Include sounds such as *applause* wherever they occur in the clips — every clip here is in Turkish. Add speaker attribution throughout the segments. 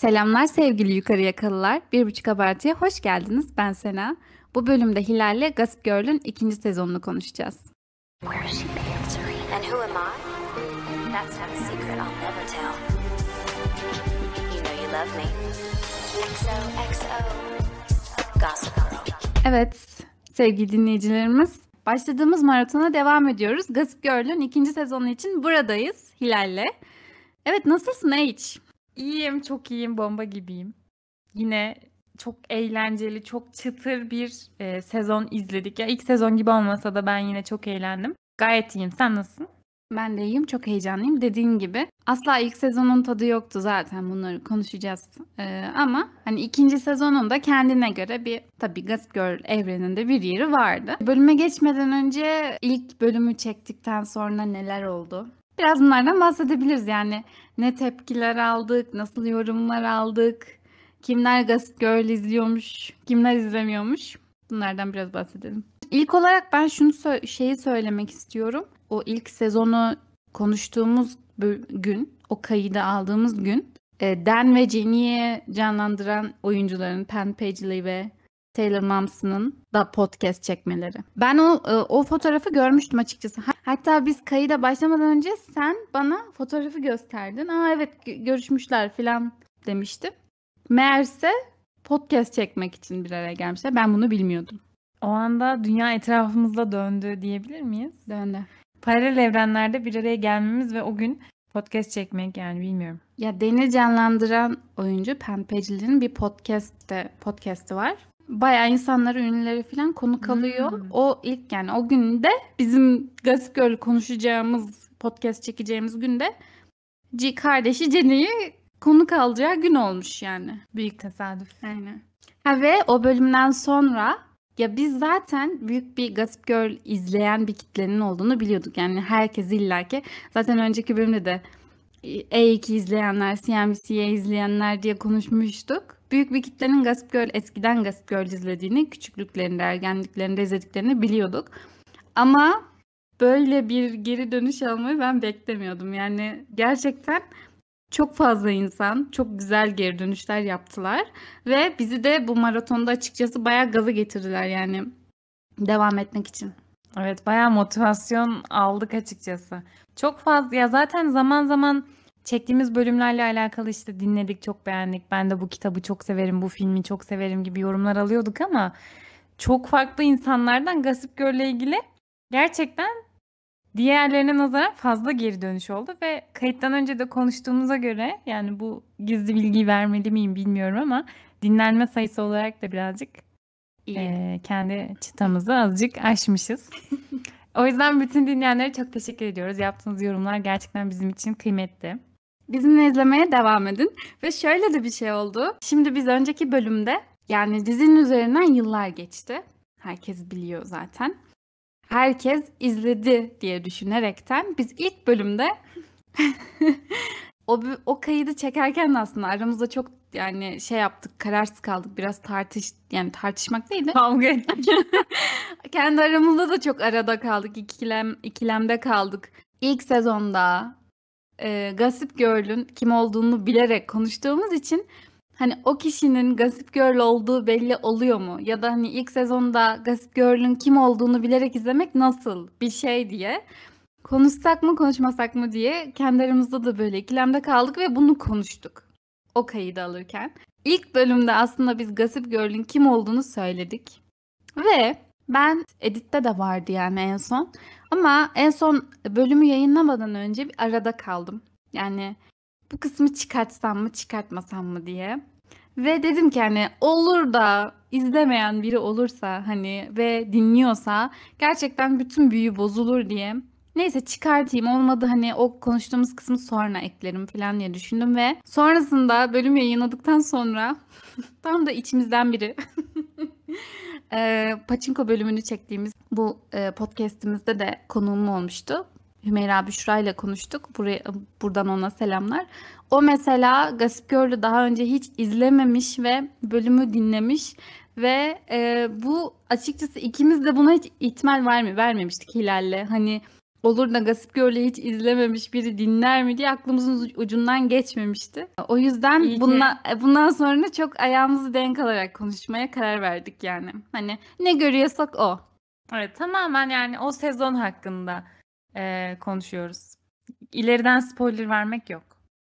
Speaker 1: Selamlar sevgili yukarı yakalılar. Bir buçuk abartıya hoş geldiniz. Ben Sena. Bu bölümde Hilal'le Gossip Girl'ün ikinci sezonunu konuşacağız. Evet sevgili dinleyicilerimiz başladığımız maratona devam ediyoruz. Gossip Girl'ün ikinci sezonu için buradayız Hilal'le. Evet nasılsın H?
Speaker 2: İyiyim, çok iyiyim, bomba gibiyim. Yine çok eğlenceli, çok çıtır bir e, sezon izledik. Ya ilk sezon gibi olmasa da ben yine çok eğlendim. Gayet iyiyim. Sen nasılsın?
Speaker 1: Ben de iyiyim, çok heyecanlıyım. Dediğin gibi asla ilk sezonun tadı yoktu zaten bunları konuşacağız. Ee, ama hani ikinci sezonun da kendine göre bir tabii Gossip Girl evreninde bir yeri vardı. Bölüme geçmeden önce ilk bölümü çektikten sonra neler oldu? Biraz bunlardan bahsedebiliriz yani. Ne tepkiler aldık, nasıl yorumlar aldık, kimler Gossip Girl izliyormuş, kimler izlemiyormuş. Bunlardan biraz bahsedelim. İlk olarak ben şunu sö- şeyi söylemek istiyorum. O ilk sezonu konuştuğumuz gün, o kaydı aldığımız gün e, Dan ve Jenny'i canlandıran oyuncuların Penn Paisley ve Taylor Momsen'ın da podcast çekmeleri. Ben o e, o fotoğrafı görmüştüm açıkçası. Ha- Hatta biz kayıda başlamadan önce sen bana fotoğrafı gösterdin. Aa evet gö- görüşmüşler falan demiştim. Meğerse podcast çekmek için bir araya gelmişler. Ben bunu bilmiyordum.
Speaker 2: O anda dünya etrafımızda döndü diyebilir miyiz?
Speaker 1: Döndü.
Speaker 2: Paralel evrenlerde bir araya gelmemiz ve o gün podcast çekmek yani bilmiyorum.
Speaker 1: Ya Dan'i canlandıran oyuncu Penn Paisley'nin bir podcast'te podcast'i var. Bayağı insanları, ünlüleri falan konuk alıyor.
Speaker 2: Hmm.
Speaker 1: O ilk yani o günde bizim Gossip Girl konuşacağımız, podcast çekeceğimiz günde C kardeşi Jenny'yi konuk alacağı gün olmuş yani.
Speaker 2: Büyük tesadüf.
Speaker 1: Aynen. Ha ve o bölümden sonra ya biz zaten büyük bir Gossip Girl izleyen bir kitlenin olduğunu biliyorduk. Yani herkes illaki. Zaten önceki bölümde de E2 izleyenler, CNBC'ye izleyenler diye konuşmuştuk. Büyük bir kitlenin Gossip Girl, eskiden Gossip Girl izlediğini, küçüklüklerinde, ergenliklerinde izlediklerini biliyorduk. Ama böyle bir geri dönüş almayı ben beklemiyordum. Yani gerçekten çok fazla insan çok güzel geri dönüşler yaptılar ve bizi de bu maratonda açıkçası bayağı gaza getirdiler yani devam etmek için.
Speaker 2: Evet bayağı motivasyon aldık açıkçası. Çok fazla ya zaten zaman zaman çektiğimiz bölümlerle alakalı işte dinledik çok beğendik. Ben de bu kitabı çok severim, bu filmi çok severim gibi yorumlar alıyorduk ama çok farklı insanlardan Gossip Girl'le ilgili gerçekten diğerlerine nazaran fazla geri dönüş oldu ve kayıttan önce de konuştuğumuza göre yani bu gizli bilgiyi vermeli miyim bilmiyorum ama dinlenme sayısı olarak da birazcık
Speaker 1: İyi.
Speaker 2: ee, kendi çıtamızı azıcık aşmışız. *laughs* o yüzden bütün dinleyenlere çok teşekkür ediyoruz. Yaptığınız yorumlar gerçekten bizim için kıymetli.
Speaker 1: Bizimle izlemeye devam edin. Ve şöyle de bir şey oldu. Şimdi biz önceki bölümde yani dizinin üzerinden yıllar geçti. Herkes biliyor zaten. Herkes izledi diye düşünerekten biz ilk bölümde *laughs* o, o kaydı çekerken de aslında aramızda çok yani şey yaptık kararsız kaldık biraz tartış yani tartışmak değil de
Speaker 2: Kavga ettik. *laughs*
Speaker 1: kendi aramızda da çok arada kaldık ikilem ikilemde kaldık. İlk sezonda e, Gossip Girl'ün kim olduğunu bilerek konuştuğumuz için hani o kişinin Gossip Girl olduğu belli oluyor mu? Ya da hani ilk sezonda Gossip Girl'ün kim olduğunu bilerek izlemek nasıl bir şey diye konuşsak mı konuşmasak mı diye kendi aramızda da böyle ikilemde kaldık ve bunu konuştuk. O kaydı alırken. İlk bölümde aslında biz Gossip Girl'ün kim olduğunu söyledik. Ve ben editte de vardı yani en son. Ama en son bölümü yayınlamadan önce bir arada kaldım. Yani bu kısmı çıkartsam mı çıkartmasam mı diye. Ve dedim ki hani olur da izlemeyen biri olursa hani ve dinliyorsa gerçekten bütün büyü bozulur diye. Neyse çıkartayım olmadı hani o konuştuğumuz kısmı sonra eklerim falan diye düşündüm ve sonrasında bölüm yayınladıktan sonra *laughs* tam da içimizden biri *laughs* *laughs* e, Paçinko bölümünü çektiğimiz bu e, podcast'imizde de konuğum olmuştu. Hümeyra Büşra ile konuştuk. Buraya, buradan ona selamlar. O mesela Gossip Girl'ü daha önce hiç izlememiş ve bölümü dinlemiş ve e, bu açıkçası ikimiz de buna hiç ihtimal vermi vermemiştik Hilal'le. Hani olur da Gossip Girl'ü hiç izlememiş biri dinler mi diye aklımızın ucu- ucundan geçmemişti. O yüzden
Speaker 2: İyi ki.
Speaker 1: bundan, bundan sonra çok ayağımızı denk alarak konuşmaya karar verdik yani. Hani ne görüyorsak o.
Speaker 2: Evet tamamen yani o sezon hakkında eee, konuşuyoruz. İleriden spoiler vermek yok.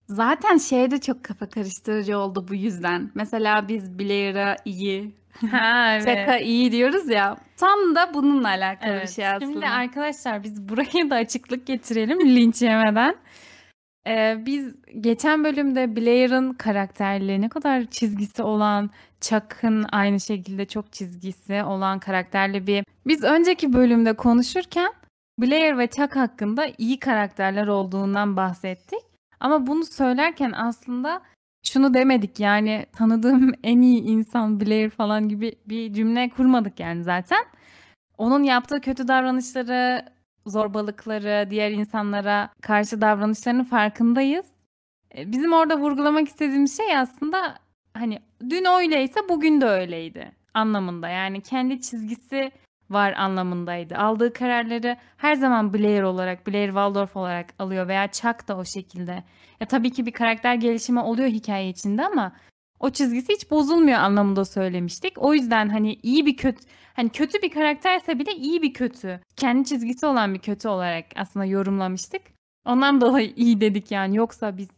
Speaker 1: Zaten şey de çok kafa karıştırıcı oldu bu yüzden. Mesela biz Blair'a iyi, *laughs*
Speaker 2: Ha evet.
Speaker 1: Çaka iyi diyoruz ya. Tam da bununla alakalı bir
Speaker 2: Evet.
Speaker 1: şey aslında.
Speaker 2: Şimdi arkadaşlar biz buraya da açıklık getirelim *laughs* linç yemeden. Ee, biz geçen bölümde Blair'ın karakterleri ne kadar çizgisi olan, Chuck'ın aynı şekilde çok çizgisi olan karakterli bir... Biz önceki bölümde konuşurken Blair ve Chuck hakkında iyi karakterler olduğundan bahsettik. Ama bunu söylerken aslında şunu demedik yani tanıdığım *laughs* en iyi insan Blair falan gibi bir cümle kurmadık yani zaten. Onun yaptığı kötü davranışları, zorbalıkları, diğer insanlara karşı davranışlarının farkındayız. E, Bizim orada vurgulamak istediğimiz şey aslında hani dün öyleyse bugün de öyleydi anlamında. Yani kendi çizgisi var anlamındaydı. Aldığı kararları her zaman Blair olarak, Blair Waldorf olarak alıyor veya Chuck da o şekilde. Ya tabii ki bir karakter gelişimi oluyor hikaye içinde ama o çizgisi hiç bozulmuyor anlamında söylemiştik. O yüzden hani iyi bir kötü hani kötü bir karakterse bile iyi bir kötü. Kendi çizgisi olan bir kötü olarak aslında yorumlamıştık. Ondan dolayı iyi dedik yani. Yoksa biz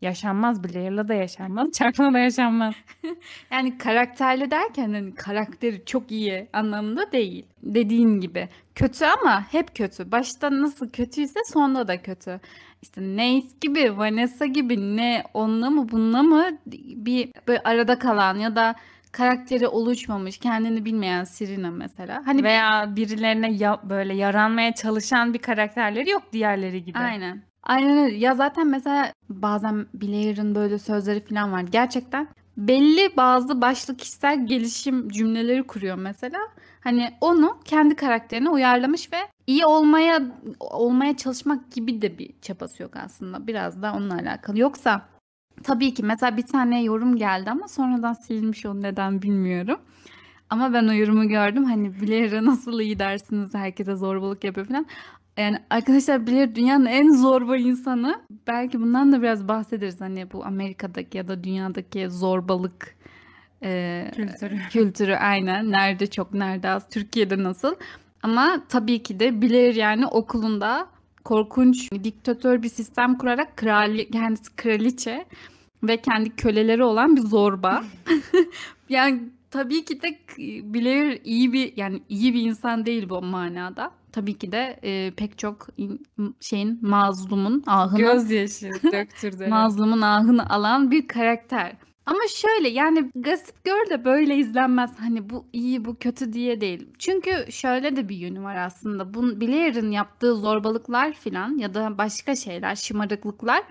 Speaker 2: yaşanmaz Blair'la da yaşanmaz. *laughs* Chuck'la da yaşanmaz. *laughs*
Speaker 1: Yani karakterli derken hani karakteri çok iyi anlamında değil. Dediğin gibi kötü ama hep kötü. Başta nasıl kötüyse sonda da kötü. İşte Nace gibi, Vanessa gibi ne onunla mı bununla mı bir böyle arada kalan ya da karakteri oluşmamış, kendini bilmeyen Serena mesela. Hani
Speaker 2: Veya birilerine ya- böyle yaranmaya çalışan bir karakterleri yok diğerleri gibi.
Speaker 1: Aynen. Aynen öyle. Ya zaten mesela bazen Blair'ın böyle sözleri falan var. Gerçekten belli bazı başlı kişisel gelişim cümleleri kuruyor mesela. Hani onu kendi karakterine uyarlamış ve iyi olmaya olmaya çalışmak gibi de bir çabası yok aslında. Biraz da onunla alakalı. Yoksa tabii ki mesela bir tane yorum geldi ama sonradan silinmiş o neden bilmiyorum. Ama ben o yorumu gördüm. Hani Blair'a nasıl iyi dersiniz herkese zorbalık yapıyor falan. Yani arkadaşlar Blair dünyanın en zorba insanı. Belki bundan da biraz bahsederiz. Hani bu Amerika'daki ya da dünyadaki zorbalık e,
Speaker 2: Kültürü. *laughs*
Speaker 1: kültürü aynen. Nerede çok nerede az. Türkiye'de nasıl. Ama tabii ki de Blair yani okulunda korkunç diktatör bir sistem kurarak krali, kendisi kraliçe ve kendi köleleri olan bir zorba. *laughs* *laughs* yani tabii ki de Blair iyi bir yani iyi bir insan değil bu manada. Tabii ki de e, pek çok in- şeyin mazlumun ahını
Speaker 2: Gözyaşı *laughs* döktürdü.
Speaker 1: mazlumun ahını alan bir karakter. Ama şöyle yani Gossip Girl de böyle izlenmez. Hani bu iyi bu kötü diye değil. Çünkü şöyle de bir yönü var aslında. Bu Blair'ın yaptığı zorbalıklar filan ya da başka şeyler, şımarıklıklar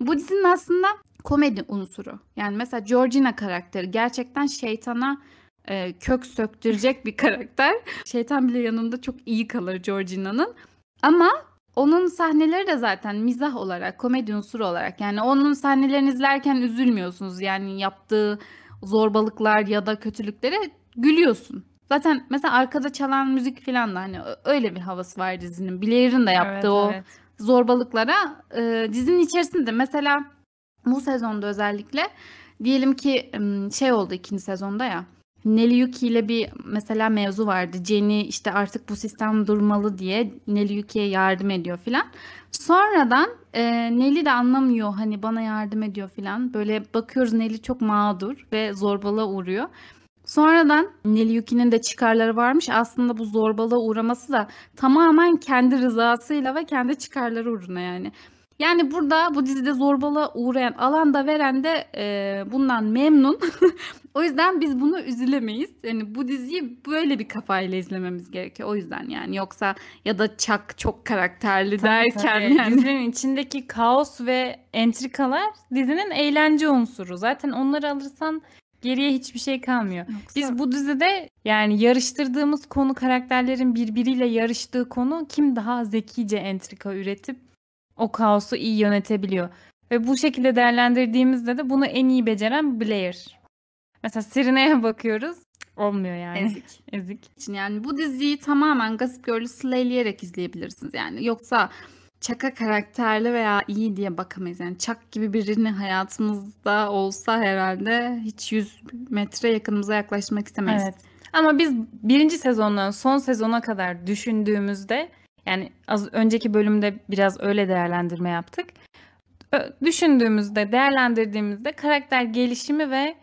Speaker 1: bu dizinin aslında komedi unsuru. Yani mesela Georgina karakteri gerçekten şeytana e, kök söktürecek bir karakter. Şeytan bile yanında çok iyi kalır Georgina'nın. Ama onun sahneleri de zaten mizah olarak, komedi unsuru olarak. Yani onun sahnelerini izlerken üzülmüyorsunuz. Yani yaptığı zorbalıklar ya da kötülüklere gülüyorsun. Zaten mesela arkada çalan müzik falan da hani öyle bir havası var dizinin. Blair'ın da yaptığı
Speaker 2: Evet,
Speaker 1: o
Speaker 2: evet.
Speaker 1: zorbalıklara e, dizinin içerisinde mesela bu sezonda özellikle diyelim ki şey oldu ikinci sezonda ya Nelly Yuki ile bir mesela mevzu vardı. Jenny işte artık bu sistem durmalı diye Nelly Yuki'ye yardım ediyor filan. Sonradan e, Nelly de anlamıyor hani bana yardım ediyor filan. Böyle bakıyoruz Nelly çok mağdur ve zorbalığa uğruyor. Sonradan Nelly Yuki'nin de çıkarları varmış. Aslında bu zorbalığa uğraması da tamamen kendi rızasıyla ve kendi çıkarları uğruna yani. Yani burada bu dizide zorbalığa uğrayan alan da veren de e, bundan memnun. *laughs* o yüzden biz bunu üzülemeyiz. Yani bu diziyi böyle bir kafayla izlememiz gerekiyor. O yüzden yani yoksa ya da Chuck çok karakterli
Speaker 2: Tabii,
Speaker 1: derken
Speaker 2: tabii.
Speaker 1: yani.
Speaker 2: Dizinin *laughs* içindeki kaos ve entrikalar dizinin eğlence unsuru. Zaten onları alırsan geriye hiçbir şey kalmıyor.
Speaker 1: Yoksa-
Speaker 2: Biz bu dizide yani yarıştırdığımız konu karakterlerin birbiriyle yarıştığı konu kim daha zekice entrika üretip o kaosu iyi yönetebiliyor. Ve bu şekilde değerlendirdiğimizde de bunu en iyi beceren Blair. Mesela Serena'ya *laughs* bakıyoruz. Olmuyor yani.
Speaker 1: Ezik. *laughs*
Speaker 2: Ezik.
Speaker 1: için yani bu diziyi tamamen Gossip Girl'ü slayleyerek izleyebilirsiniz yani. Yoksa Çaka karakterli veya iyi diye bakamayız. Yani Çak gibi birini hayatımızda olsa herhalde hiç 100 metre yakınımıza yaklaşmak istemeyiz.
Speaker 2: Evet. Ama biz birinci sezondan son sezona kadar düşündüğümüzde yani az önceki bölümde biraz öyle değerlendirme yaptık. Düşündüğümüzde, değerlendirdiğimizde karakter gelişimi ve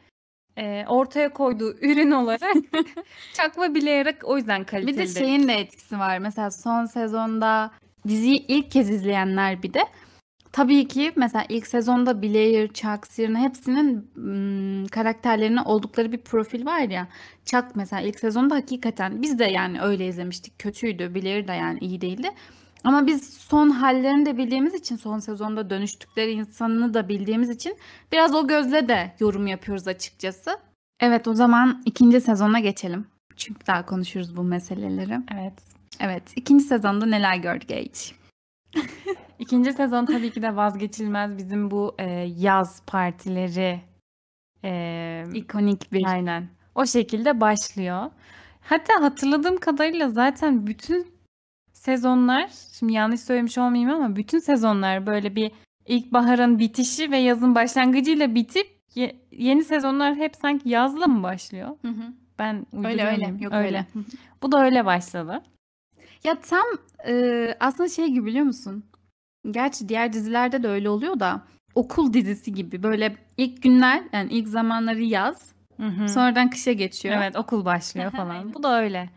Speaker 2: e, ortaya koyduğu *laughs* ürün olarak *laughs* çakma bileyerek o yüzden
Speaker 1: Bir
Speaker 2: kaliteli.
Speaker 1: de şeyin de etkisi var. Mesela son sezonda diziyi ilk kez izleyenler bir de tabii ki mesela ilk sezonda Blair, Chuck, Serena hepsinin ım, karakterlerine oldukları bir profil var ya. Chuck mesela ilk sezonda hakikaten biz de yani öyle izlemiştik. Kötüydü. Blair de yani iyi değildi. Ama biz son hallerini de bildiğimiz için son sezonda dönüştükleri insanını da bildiğimiz için biraz o gözle de yorum yapıyoruz açıkçası. Evet o zaman ikinci sezona geçelim. Çünkü daha konuşuruz bu meseleleri.
Speaker 2: Evet.
Speaker 1: Evet, ikinci sezonda neler gördük Age? *laughs*
Speaker 2: İkinci sezon tabii ki de vazgeçilmez bizim bu e, yaz partileri e,
Speaker 1: İkonik bir.
Speaker 2: Aynen. O şekilde başlıyor. Hatta hatırladığım kadarıyla zaten bütün sezonlar, şimdi yanlış söylemiş olmayayım ama bütün sezonlar böyle bir ilkbaharın bitişi ve yazın başlangıcıyla bitip ye- yeni sezonlar hep sanki yazla mı başlıyor?
Speaker 1: Hı hı.
Speaker 2: Ben
Speaker 1: Öyle öyle. Yok öyle.
Speaker 2: Bu da öyle başladı.
Speaker 1: Ya tam e, aslında şey gibi biliyor musun? Gerçi diğer dizilerde de öyle oluyor da okul dizisi gibi böyle ilk günler yani ilk zamanları yaz
Speaker 2: Hı hı.
Speaker 1: sonradan kışa geçiyor.
Speaker 2: Evet okul başlıyor *laughs* falan.
Speaker 1: Aynen.
Speaker 2: Bu da öyle.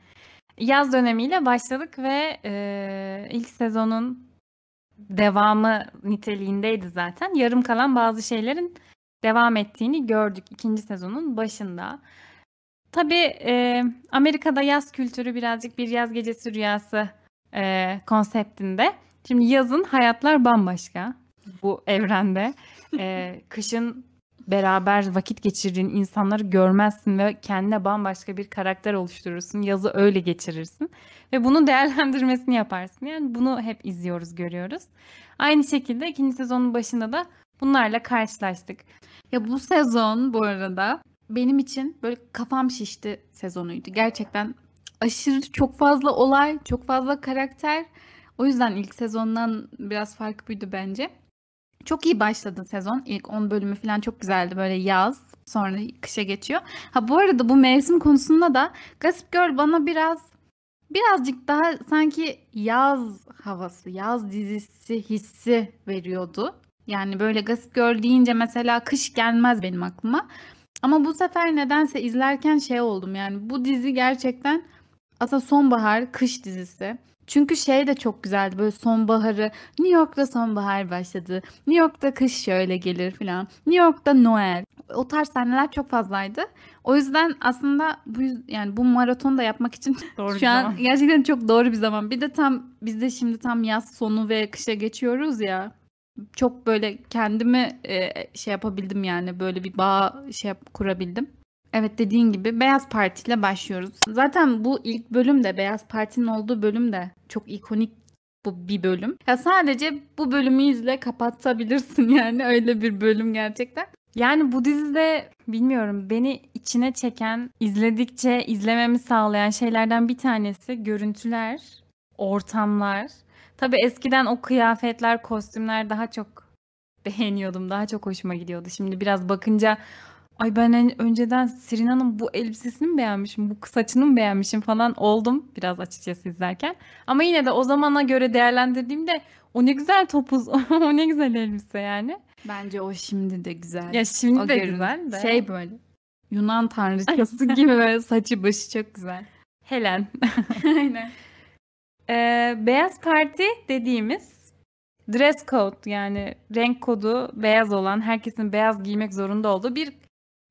Speaker 2: Yaz dönemiyle başladık ve e, ilk sezonun devamı niteliğindeydi zaten. Yarım kalan bazı şeylerin devam ettiğini gördük ikinci sezonun başında. Tabii e, Amerika'da yaz kültürü birazcık bir yaz gecesi rüyası e, konseptinde. Şimdi yazın hayatlar bambaşka bu evrende. *laughs* E, kışın beraber vakit geçirdiğin insanları görmezsin ve kendine bambaşka bir karakter oluşturursun. Yazı öyle geçirirsin ve bunun *laughs* değerlendirmesini yaparsın. Yani bunu hep izliyoruz, görüyoruz. Aynı şekilde ikinci sezonun başında da bunlarla karşılaştık.
Speaker 1: Ya bu sezon bu arada benim için böyle kafam şişti sezonuydu. Gerçekten aşırı çok fazla olay, çok fazla karakter. O yüzden ilk sezondan biraz farkı buydu bence. Çok iyi başladı sezon. İlk 10 bölümü falan çok güzeldi. Böyle yaz, sonra kışa geçiyor. Ha bu arada bu mevsim konusunda da Gossip Girl bana biraz birazcık daha sanki yaz havası, yaz dizisi hissi veriyordu. Yani böyle Gossip Girl deyince mesela kış gelmez benim aklıma. Ama bu sefer nedense izlerken şey oldum yani bu dizi gerçekten aslında sonbahar kış dizisi. Çünkü şey de çok güzeldi böyle sonbaharı New York'ta sonbahar başladı. New York'ta kış şöyle gelir falan. New York'ta Noel. O tarz sahneler çok fazlaydı. O yüzden aslında bu yani bu maratonu da yapmak için *laughs*
Speaker 2: Doğru
Speaker 1: şu an gerçekten çok doğru bir zaman. Bir de tam biz de şimdi tam yaz sonu ve kışa geçiyoruz ya. Çok böyle kendimi e, şey yapabildim yani böyle bir bağ şey yap, kurabildim. Evet dediğin gibi Beyaz Parti ile başlıyoruz. Zaten bu ilk bölüm de Beyaz Parti'nin olduğu bölüm de çok ikonik bu bir bölüm. Ya sadece bu bölümü izle kapatabilirsin *laughs* yani öyle bir bölüm gerçekten.
Speaker 2: Yani bu dizide bilmiyorum beni içine çeken, izledikçe izlememi sağlayan şeylerden bir tanesi görüntüler, ortamlar. Tabii eskiden o kıyafetler, kostümler daha çok *laughs* beğeniyordum. Daha çok hoşuma gidiyordu. Şimdi biraz bakınca ay ben en- önceden Serena'nın bu elbisesini mi beğenmişim, bu saçını mı beğenmişim falan oldum biraz açıkçası izlerken. Ama yine de o zamana göre değerlendirdiğimde o ne güzel topuz, *laughs* o ne güzel elbise yani.
Speaker 1: Bence o şimdi de güzel.
Speaker 2: Ya şimdi
Speaker 1: O
Speaker 2: de
Speaker 1: görüntü.
Speaker 2: güzel de.
Speaker 1: Şey böyle Yunan *laughs* tanrıçası gibi böyle saçı başı çok güzel.
Speaker 2: Helen.
Speaker 1: Aynen.
Speaker 2: Ee, beyaz parti dediğimiz dress code yani renk kodu beyaz olan herkesin beyaz giymek zorunda olduğu bir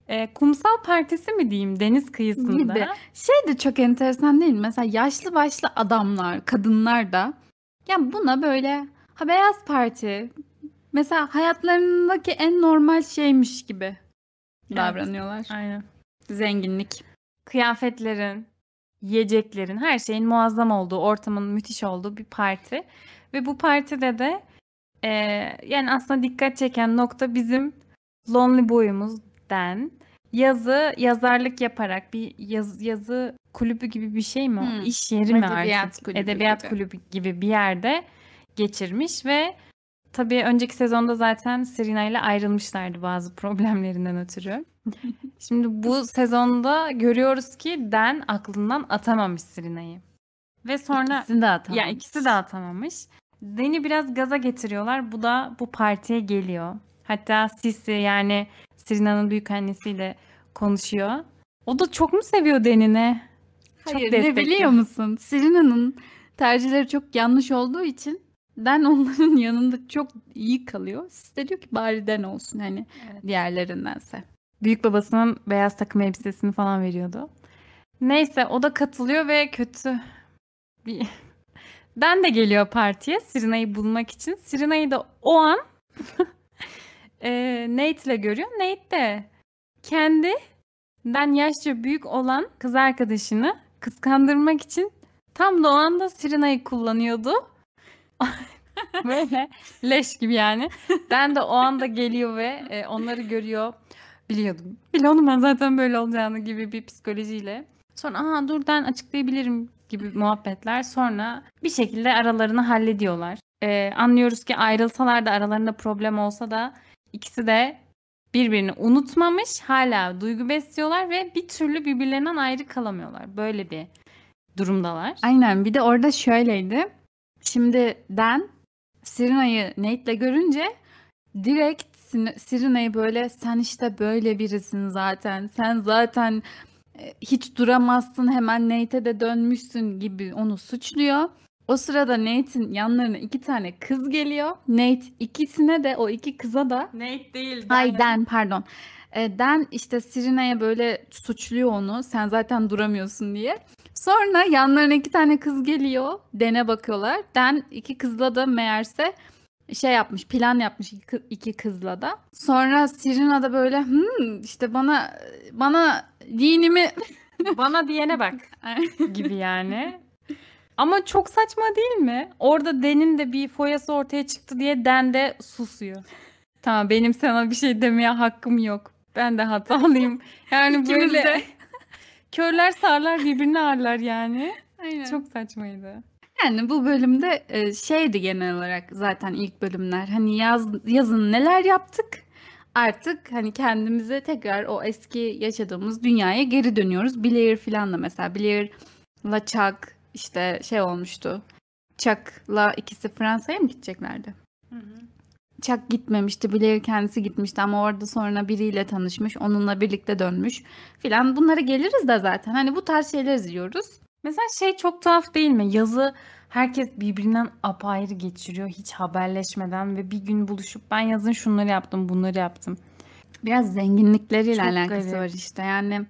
Speaker 2: e, kumsal partisi mi diyeyim deniz kıyısında.
Speaker 1: Gibi. Şey de çok enteresan değil mi? Mesela yaşlı başlı adamlar, kadınlar da ya buna böyle ha beyaz parti mesela hayatlarındaki en normal şeymiş gibi
Speaker 2: Evet.
Speaker 1: davranıyorlar.
Speaker 2: Aynen.
Speaker 1: Zenginlik.
Speaker 2: Kıyafetlerin, yiyeceklerin, her şeyin muazzam olduğu, ortamın müthiş olduğu bir parti. Ve bu partide de e, yani aslında dikkat çeken nokta bizim Lonely Boy'umuz Den yazı yazarlık yaparak bir yaz, yazı kulübü gibi bir şey mi?
Speaker 1: Hmm.
Speaker 2: İş yeri mi artık?
Speaker 1: kulübü
Speaker 2: Edebiyat
Speaker 1: gibi.
Speaker 2: kulübü gibi bir yerde geçirmiş ve tabii önceki sezonda zaten Serena ile ayrılmışlardı bazı problemlerinden ötürü. *laughs* Şimdi bu sezonda görüyoruz ki Dan aklından atamamış Serena'yı. Ve sonra
Speaker 1: İkisini de atamamış.
Speaker 2: ya ikisi de atamamış. Dan'i biraz gaza getiriyorlar. Bu da bu partiye geliyor. Hatta Sisi yani Serena'nın büyük annesiyle konuşuyor. O da çok mu seviyor Dan'ini? Çok
Speaker 1: Hayır ne
Speaker 2: destekliyor.
Speaker 1: biliyor musun? Serena'nın tercihleri çok yanlış olduğu için Den onların *laughs* yanında çok iyi kalıyor. Siz de diyor ki bari Den olsun hani
Speaker 2: Evet.
Speaker 1: diğerlerindense.
Speaker 2: Büyük babasının beyaz takım elbisesini falan veriyordu. Neyse o da katılıyor ve kötü bir... *laughs* Dan de geliyor partiye Serena'yı bulmak için. Serena'yı da o an *laughs* e, Nate ile görüyor. Nate de kendinden yaşça büyük olan kız arkadaşını kıskandırmak için tam da o anda Serena'yı kullanıyordu. *laughs* Böyle leş gibi yani. Dan de o anda geliyor ve e, onları görüyor. Biliyordum. Biliyordum ben zaten böyle olacağını gibi bir psikolojiyle. Sonra aha dur ben açıklayabilirim gibi muhabbetler. Sonra bir şekilde aralarını hallediyorlar. Ee, anlıyoruz ki ayrılsalar da aralarında problem olsa da ikisi de birbirini unutmamış. Hala duygu besliyorlar ve bir türlü birbirlerinden ayrı kalamıyorlar. Böyle bir durumdalar.
Speaker 1: Aynen bir de orada şöyleydi. Şimdi Dan Serena'yı Nate'le görünce direkt Serena'yı böyle sen işte böyle birisin zaten. Sen zaten e, hiç duramazsın hemen Nate'e de dönmüşsün gibi onu suçluyor. O sırada Nate'in yanlarına iki tane kız geliyor. Nate ikisine de o iki kıza da
Speaker 2: Nate değil.
Speaker 1: Ay Dan pardon. E, Dan işte Serena'ya böyle suçluyor onu. Sen zaten duramıyorsun diye. Sonra yanlarına iki tane kız geliyor. Dan'e bakıyorlar. Dan iki kızla da meğerse şey yapmış, plan yapmış iki, kı- iki kızla da. Sonra Serena da böyle hmm, işte bana bana dinimi *laughs*
Speaker 2: Bana diyene bak. gibi yani. Ama çok saçma değil mi? Orada Den'in de bir foyası ortaya çıktı diye Den de susuyor. Tamam benim sana bir şey demeye hakkım yok. Ben de hatalıyım. Yani
Speaker 1: İkimiz
Speaker 2: böyle
Speaker 1: de.
Speaker 2: Körler sağırlar birbirini ağırlar yani.
Speaker 1: Aynen.
Speaker 2: Çok saçmaydı.
Speaker 1: Yani bu bölümde e, şeydi genel olarak zaten ilk bölümler. Hani yaz, yazın neler yaptık? Artık hani kendimize tekrar o eski yaşadığımız dünyaya geri dönüyoruz. Blair falan da mesela Blair'la Chuck işte şey olmuştu. Chuck'la ikisi Fransa'ya mı gideceklerdi? Chuck gitmemişti. Blair kendisi gitmişti ama orada sonra biriyle tanışmış. Onunla birlikte dönmüş filan. Bunlara geliriz de zaten. Hani bu tarz şeyler izliyoruz.
Speaker 2: Mesela şey çok tuhaf değil mi? Yazı herkes birbirinden apayrı geçiriyor hiç haberleşmeden ve bir gün buluşup ben yazın şunları yaptım bunları yaptım.
Speaker 1: Biraz zenginlikleriyle
Speaker 2: Çok
Speaker 1: alakası
Speaker 2: garip.
Speaker 1: var işte. Yani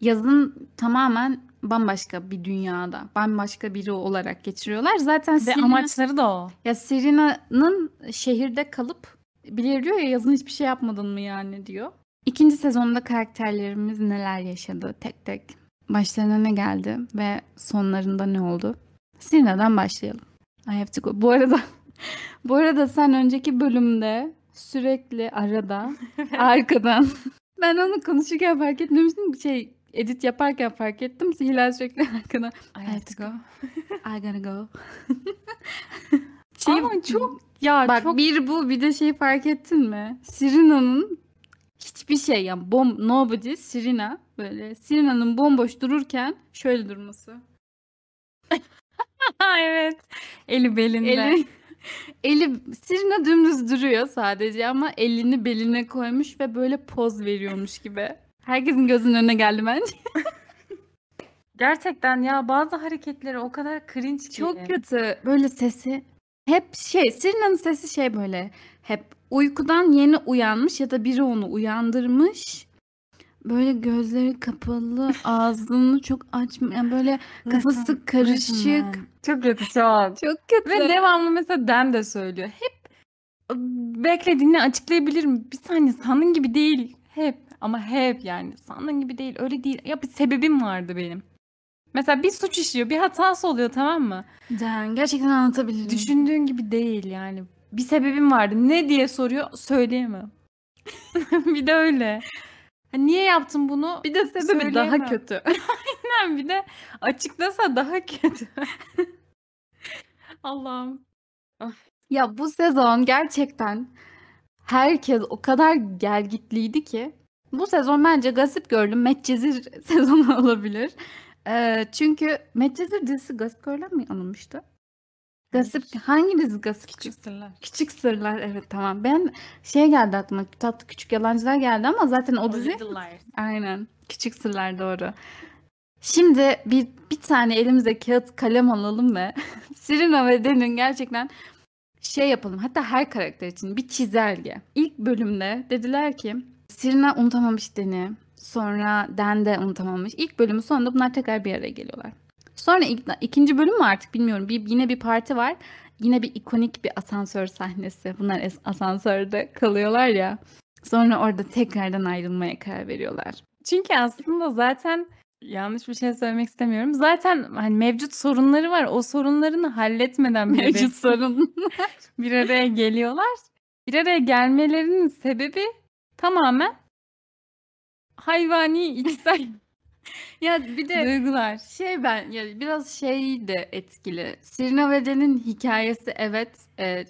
Speaker 1: yazın tamamen bambaşka bir dünyada, bambaşka biri olarak geçiriyorlar. Zaten
Speaker 2: Ve
Speaker 1: Serena,
Speaker 2: amaçları da o.
Speaker 1: ya Serena'nın şehirde kalıp bilir diyor ya yazın hiçbir şey yapmadın mı yani diyor. İkinci sezonda karakterlerimiz neler yaşadı tek tek. Başlarına ne geldi ve sonlarında ne oldu? Serena'dan başlayalım. I have to go. Bu arada *laughs* bu arada sen önceki bölümde sürekli arada *laughs* arkadan *laughs* ben onu konuşurken fark etmemiştim. Şey edit yaparken fark ettim. Hilal sürekli *laughs* arkadan
Speaker 2: I
Speaker 1: have to go. *laughs* I gotta go. *laughs* şey,
Speaker 2: Ama çok ya
Speaker 1: bak
Speaker 2: çok
Speaker 1: bir bu bir de şey fark ettin mi? Serena'nın hiçbir şey yani bom nobody Serena böyle Serena'nın bomboş dururken şöyle durması.
Speaker 2: Evet. Eli belinde.
Speaker 1: Eli, eli Serena dümdüz duruyor sadece ama elini beline koymuş ve böyle poz veriyormuş gibi. Herkesin gözünün önüne geldi bence. *laughs*
Speaker 2: Gerçekten ya bazı hareketleri o kadar cringe ki.
Speaker 1: Çok kötü. Böyle sesi hep şey Serena'nın sesi şey böyle hep uykudan yeni uyanmış ya da biri onu uyandırmış. Böyle gözleri kapalı, *laughs* ağzını çok açmıyor. Yani böyle kafası karışık.
Speaker 2: Çok kötü çok.
Speaker 1: Çok kötü.
Speaker 2: Ve devamlı mesela Den de söylüyor. Hep bekle dinle açıklayabilirim. Bir saniye sandığın gibi değil. Hep ama hep yani sandığın gibi değil. Öyle değil. Ya bir sebebim vardı benim. Mesela bir suç işliyor, bir hatası oluyor tamam mı?
Speaker 1: Den, gerçekten anlatabilirim.
Speaker 2: Düşündüğün gibi değil yani. Bir sebebim vardı. Ne diye soruyor söyleyemem. *laughs* bir de öyle. Niye yaptın bunu?
Speaker 1: Bir de sebebi daha kötü. *laughs*
Speaker 2: Aynen, bir de açıklasa daha kötü. *laughs* Allah'ım.
Speaker 1: Ya bu sezon gerçekten herkes o kadar gelgitliydi ki. Bu sezon bence Gossip Girl'ün Medcezir *laughs* sezonu olabilir. Ee, çünkü Medcezir dizisi Gossip Girl'den mi alınmıştı? Gossip hangi dizi Gossip?
Speaker 2: Küçük sırlar.
Speaker 1: Küçük Sırlar evet tamam. Ben şey geldi aklıma tatlı küçük yalancılar geldi ama zaten o dizi aynen Küçük Sırlar doğru. Şimdi bir bir tane elimize kağıt kalem alalım ve *laughs* Serena ve Dan'in gerçekten şey yapalım. Hatta her karakter için bir çizelge. İlk bölümde dediler ki Serena unutamamış Dan'i. Sonra Dan de unutamamış. İlk bölümün sonunda bunlar tekrar bir araya geliyorlar. Sonra ilk, ikinci bölüm mü artık bilmiyorum. Bir, yine bir parti var. Yine bir ikonik bir asansör sahnesi. Bunlar es- asansörde kalıyorlar ya. Sonra orada tekrardan ayrılmaya karar veriyorlar.
Speaker 2: Çünkü aslında zaten yanlış bir şey söylemek istemiyorum. Zaten hani mevcut sorunları var. O sorunlarını halletmeden
Speaker 1: Mevcut sorun. *laughs*
Speaker 2: bir araya geliyorlar. Bir araya gelmelerinin sebebi tamamen hayvani *laughs* içsel
Speaker 1: ya bir de
Speaker 2: duygular.
Speaker 1: Şey ben ya biraz şey de etkili. Serena ve Dan'in hikayesi evet e,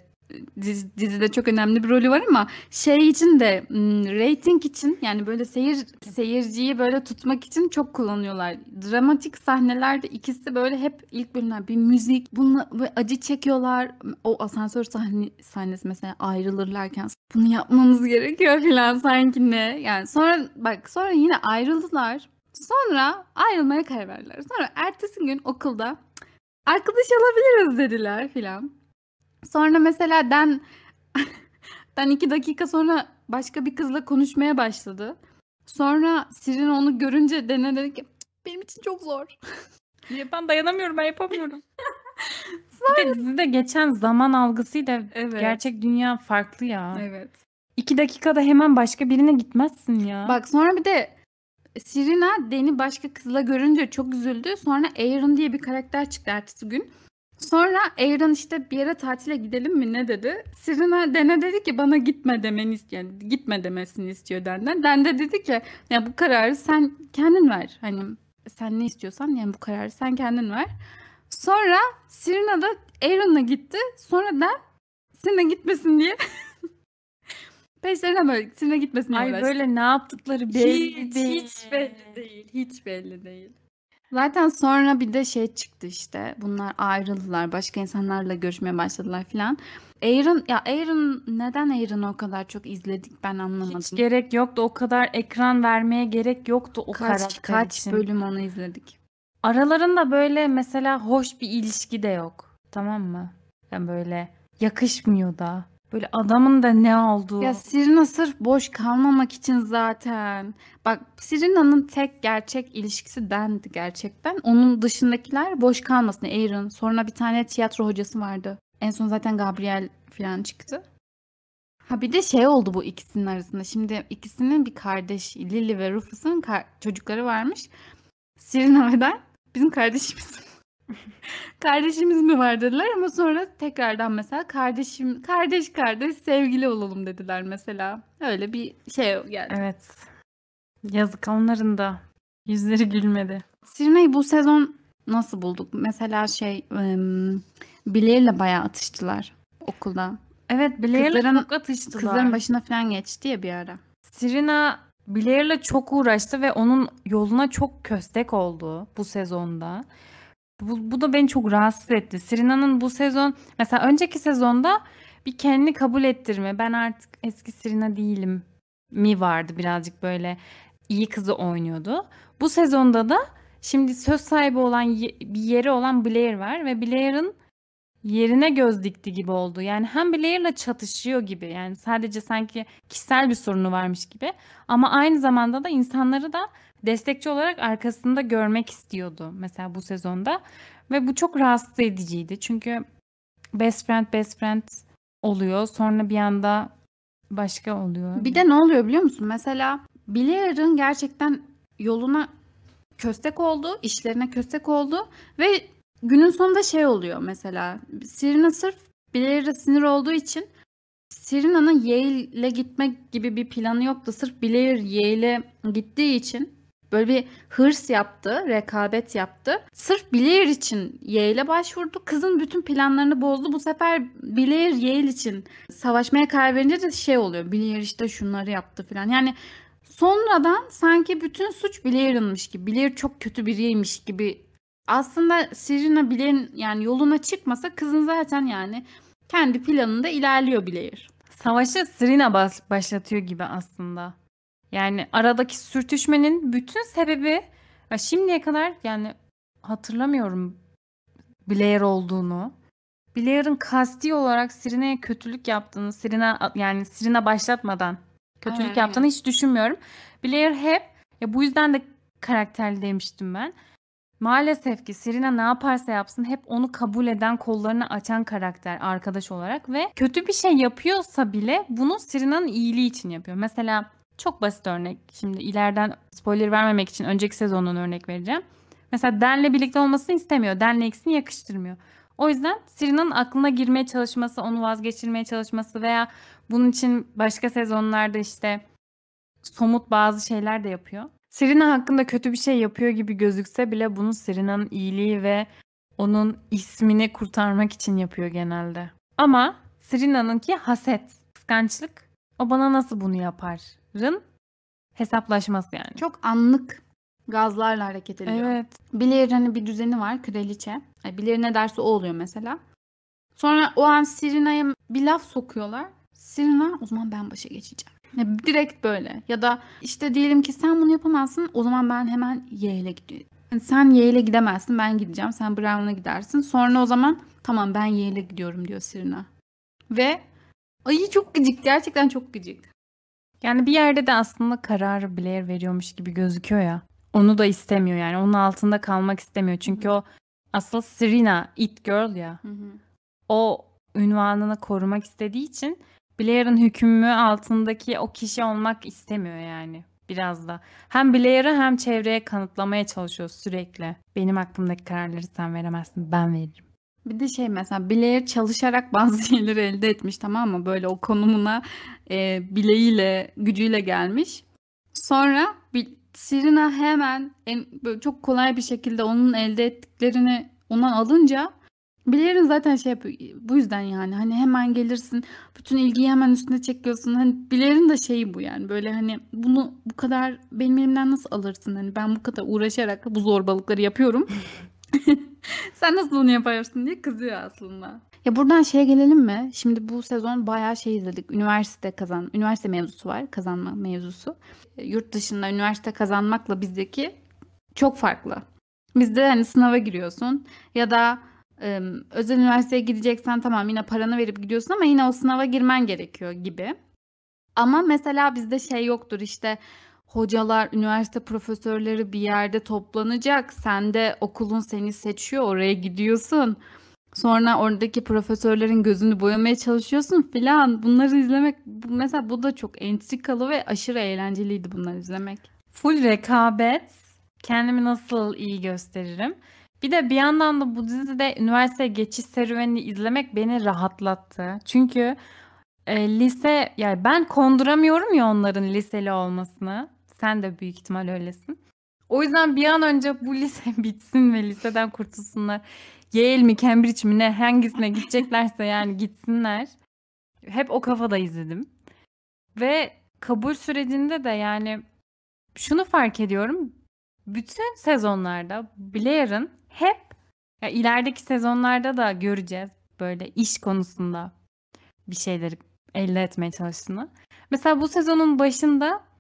Speaker 1: dizi- dizide çok önemli bir rolü var ama şey için de m, rating için yani böyle seyir seyirciyi böyle tutmak için çok kullanıyorlar. Dramatik sahnelerde ikisi böyle hep ilk bölümler bir müzik bununla böyle acı çekiyorlar. O asansör sahne, sahnesi mesela ayrılırlarken bunu yapmamız gerekiyor falan sanki ne. Yani sonra bak sonra yine ayrıldılar. Sonra ayrılmaya karar verdiler. Sonra ertesi gün okulda arkadaş olabiliriz dediler filan. Sonra mesela Dan *laughs* Dan iki dakika sonra başka bir kızla konuşmaya başladı. Sonra Sirin onu görünce Dan'e dedi ki benim için çok zor. *laughs*
Speaker 2: Ben dayanamıyorum, ben yapamıyorum. *laughs* Bir de dizide geçen zaman algısıyla
Speaker 1: Evet.
Speaker 2: gerçek dünya farklı ya.
Speaker 1: Evet.
Speaker 2: İki dakikada hemen başka birine gitmezsin ya.
Speaker 1: Bak sonra bir de Sirina Dan'i başka kızla görünce çok üzüldü. Sonra Aaron diye bir karakter çıktı ertesi gün. Sonra Aaron işte bir yere tatile gidelim mi ne dedi. Sirina Dan'e dedi ki bana gitme demeni istiyor. Yani gitme demesini istiyor Dan'den. Dan de dedi ki ya bu kararı sen kendin ver. Hani sen ne istiyorsan yani bu kararı sen kendin ver. Sonra Sirina da Aaron'la gitti. Sonra Dan Sirina gitmesin diye peşlerine böyle Sirina gitmesin diye
Speaker 2: Ay böyle ne yaptıkları belli
Speaker 1: hiç,
Speaker 2: değil.
Speaker 1: hiç belli değil. Hiç belli değil. Zaten sonra bir de şey çıktı işte. Bunlar ayrıldılar. Başka insanlarla görüşmeye başladılar filan. Aaron ya Aaron neden Aaron'ı o kadar çok izledik ben anlamadım.
Speaker 2: Hiç gerek yoktu. O kadar ekran vermeye gerek yoktu o
Speaker 1: kaç
Speaker 2: karakter
Speaker 1: kaç
Speaker 2: için.
Speaker 1: bölüm onu izledik.
Speaker 2: Aralarında böyle mesela hoş bir ilişki de yok. Tamam mı? Yani böyle yakışmıyor da. Böyle adamın da ne olduğu.
Speaker 1: Ya Sirina sırf boş kalmamak için zaten. Bak Sirina'nın tek gerçek ilişkisi dendi gerçekten. Onun dışındakiler boş kalmasın. Aaron. Sonra bir tane tiyatro hocası vardı. En son zaten Gabriel falan çıktı. Ha bir de şey oldu bu ikisinin arasında. Şimdi ikisinin bir kardeş Lily ve Rufus'un kar- çocukları varmış. Sirina ve Dan bizim kardeşimiz. Kardeşimiz mi var dediler ama sonra tekrardan mesela kardeşim kardeş kardeş sevgili olalım dediler mesela. Öyle bir şey geldi.
Speaker 2: Evet. Yazık onların da yüzleri gülmedi.
Speaker 1: Sirina'yı bu sezon nasıl bulduk? Mesela şey ım, Blair'le bayağı atıştılar okulda.
Speaker 2: Evet Blair'le çok atıştılar.
Speaker 1: Kızların başına falan geçti ya bir ara.
Speaker 2: Serena Blair'le çok uğraştı ve onun yoluna çok köstek oldu bu sezonda. Bu, bu da beni çok rahatsız etti. Serena'nın bu sezon mesela önceki sezonda bir kendini kabul ettirme. Ben artık eski Serena değilim mi vardı birazcık böyle iyi kızı oynuyordu. Bu sezonda da şimdi söz sahibi olan bir yeri olan Blair var ve Blair'ın yerine göz dikti gibi oldu. Yani hem Blair'la çatışıyor gibi. Yani sadece sanki kişisel bir sorunu varmış gibi. Ama aynı zamanda da insanları da destekçi olarak arkasında görmek istiyordu mesela bu sezonda. Ve bu çok rahatsız ediciydi. Çünkü best friend best friend oluyor. Sonra bir anda başka oluyor.
Speaker 1: Bir de ne oluyor biliyor musun? Mesela Blair'ın gerçekten yoluna köstek oldu, işlerine köstek oldu ve günün sonunda şey oluyor mesela. Serena sırf Blair'e sinir olduğu için Serena'nın Yale'e gitmek gibi bir planı yoktu. Sırf Blair Yale'e gittiği için böyle bir hırs yaptı, rekabet yaptı. Sırf Blair için Yale'e başvurdu. Kızın bütün planlarını bozdu. Bu sefer Blair Yale için savaşmaya karar verince de şey oluyor. Blair işte şunları yaptı falan. Yani sonradan sanki bütün suç Blair'ınmış gibi. Blair çok kötü biriymiş gibi. Aslında Serena Blair'in yani yoluna çıkmasa kızın zaten yani kendi planında ilerliyor Blair.
Speaker 2: Savaşı Serena başlatıyor gibi aslında. Yani aradaki sürtüşmenin bütün sebebi ya şimdiye kadar yani hatırlamıyorum Blair olduğunu. Blair'ın kasti olarak Serena'ya kötülük yaptığını, Serena yani Serena başlatmadan kötülük
Speaker 1: Aynen,
Speaker 2: yaptığını hiç düşünmüyorum. Blair hep ya bu yüzden de karakterli demiştim ben. Maalesef ki Serena ne yaparsa yapsın hep onu kabul eden, kollarını açan karakter arkadaş olarak ve kötü bir şey yapıyorsa bile bunu Serena'nın iyiliği için yapıyor. Mesela çok basit örnek. Şimdi ileriden spoiler vermemek için önceki sezonun örnek vereceğim. Mesela Dan'le birlikte olmasını istemiyor. Dan'le ikisini yakıştırmıyor. O yüzden Serena'nın aklına girmeye çalışması, onu vazgeçirmeye çalışması veya bunun için başka sezonlarda işte somut bazı şeyler de yapıyor. Serena hakkında kötü bir şey yapıyor gibi gözükse bile bunu Serena'nın iyiliği ve onun ismini kurtarmak için yapıyor genelde. Ama Serena'nınki haset, kıskançlık. O bana nasıl bunu yaparın hesaplaşması yani.
Speaker 1: Çok anlık gazlarla hareket ediyor.
Speaker 2: Evet.
Speaker 1: Blair hani bir düzeni var kraliçe. Ay, Blair ne derse o oluyor mesela. Sonra o an Serena'ya bir laf sokuyorlar. Serena o zaman ben başa geçeceğim. Ya direkt böyle. Ya da işte diyelim ki sen bunu yapamazsın o zaman ben hemen Yale'e gidiyorum. Yani sen Yale'e gidemezsin ben gideceğim. Sen Brown'a gidersin. Sonra o zaman tamam ben Yale'e gidiyorum diyor Serena. Ve ay çok gıcık. Gerçekten çok gıcık.
Speaker 2: Yani bir yerde de aslında kararı Blair veriyormuş gibi gözüküyor ya. Onu da istemiyor yani. Onun altında kalmak istemiyor. Çünkü o asıl Serena, It Girl ya. O ünvanını korumak istediği için Blair'ın hükmü altındaki o kişi olmak istemiyor yani. Biraz da. Hem Blair'ı hem çevreye kanıtlamaya çalışıyor sürekli. Benim aklımdaki kararları sen veremezsin, ben veririm.
Speaker 1: Bir de şey mesela Blair çalışarak *laughs* bazı şeyleri elde etmiş tamam mı? Böyle o konumuna e, bileğiyle, gücüyle gelmiş. Sonra bir, Serena hemen en, böyle çok kolay bir şekilde onun elde ettiklerini ondan alınca Blair'in zaten şey yapıyor. Bu yüzden yani hani hemen gelirsin. Bütün ilgiyi hemen üstüne çekiyorsun. Hani Blair'in de şeyi bu yani. Böyle hani bunu bu kadar benim elimden nasıl alırsın? Hani ben bu kadar uğraşarak bu zorbalıkları yapıyorum. *laughs* Sen nasıl bunu yaparsın diye kızıyor aslında. Ya buradan şeye gelelim mi? Şimdi bu sezon bayağı şey izledik. Üniversite kazan, üniversite mevzusu var, kazanma mevzusu. E, Yurt dışında üniversite kazanmakla bizdeki çok farklı. Bizde hani sınava giriyorsun ya da özel üniversiteye gideceksen tamam yine paranı verip gidiyorsun ama yine o sınava girmen gerekiyor gibi. Ama mesela bizde şey yoktur işte hocalar, üniversite profesörleri bir yerde toplanacak. Sen de okulun seni seçiyor, oraya gidiyorsun. Sonra oradaki profesörlerin gözünü boyamaya çalışıyorsun filan. Bunları izlemek mesela bu da çok entrikalı ve aşırı eğlenceliydi bunları izlemek.
Speaker 2: Full rekabet. Kendimi nasıl iyi gösteririm. Bir de bir yandan da bu dizide üniversite geçiş serüvenini izlemek beni rahatlattı. Çünkü e, lise yani ben konduramıyorum ya onların liseli olmasını. Sen de büyük ihtimal öylesin. O yüzden bir an önce bu lise *laughs* bitsin ve liseden kurtulsunlar. Yale mi Cambridge mi ne hangisine gideceklerse yani gitsinler. Hep o kafada izledim. Ve kabul sürecinde de yani şunu fark ediyorum. Bütün sezonlarda Blair'ın hep ya ilerideki sezonlarda da göreceğiz böyle iş konusunda bir şeyleri elde etmeye çalıştığını. Mesela bu sezonun başında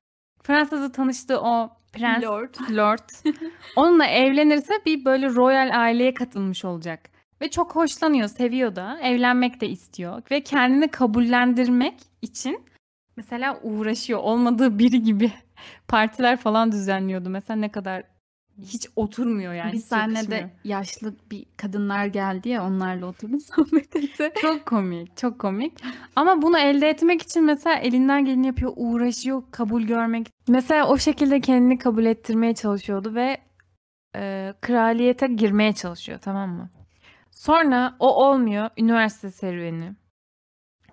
Speaker 2: Fransa'da tanıştığı o prens
Speaker 1: Lord.
Speaker 2: Lord *laughs* onunla evlenirse bir böyle royal aileye katılmış olacak. Ve çok hoşlanıyor, seviyor da, evlenmek de istiyor ve kendini kabullendirmek için mesela uğraşıyor. Olmadığı biri gibi *laughs* partiler falan düzenliyordu. Mesela ne kadar hiç oturmuyor yani. hiç
Speaker 1: sahnede
Speaker 2: yakışmıyor.
Speaker 1: yaşlı bir kadınlar geldi ya onlarla oturdu *laughs* sohbet etti.
Speaker 2: Çok komik, çok komik. Ama bunu elde etmek için mesela elinden geleni yapıyor, uğraşıyor, kabul görmek. Mesela o şekilde kendini kabul ettirmeye çalışıyordu ve e, kraliyete girmeye çalışıyor, tamam mı? Sonra o olmuyor, üniversite serüveni.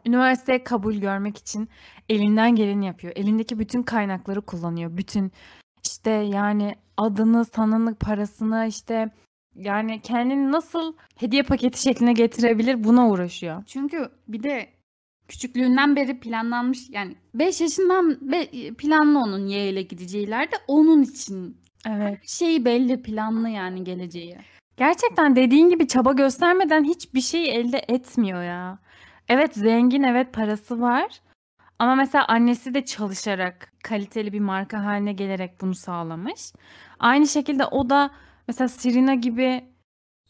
Speaker 2: üniversiteye kabul görmek için elinden geleni yapıyor. Elindeki bütün kaynakları kullanıyor. Bütün işte yani adını, sanını, parasını işte yani kendini nasıl hediye paketi şekline getirebilir buna uğraşıyor.
Speaker 1: Çünkü bir de küçüklüğünden beri planlanmış yani 5 yaşından be- planlı onun Yale'e gideceği ileride onun için
Speaker 2: Evet.
Speaker 1: şeyi belli planlı yani geleceği.
Speaker 2: Gerçekten dediğin gibi çaba göstermeden hiçbir şey elde etmiyor ya. Evet zengin, evet parası var. Ama mesela annesi de çalışarak kaliteli bir marka haline gelerek bunu sağlamış. Aynı şekilde o da mesela Serena gibi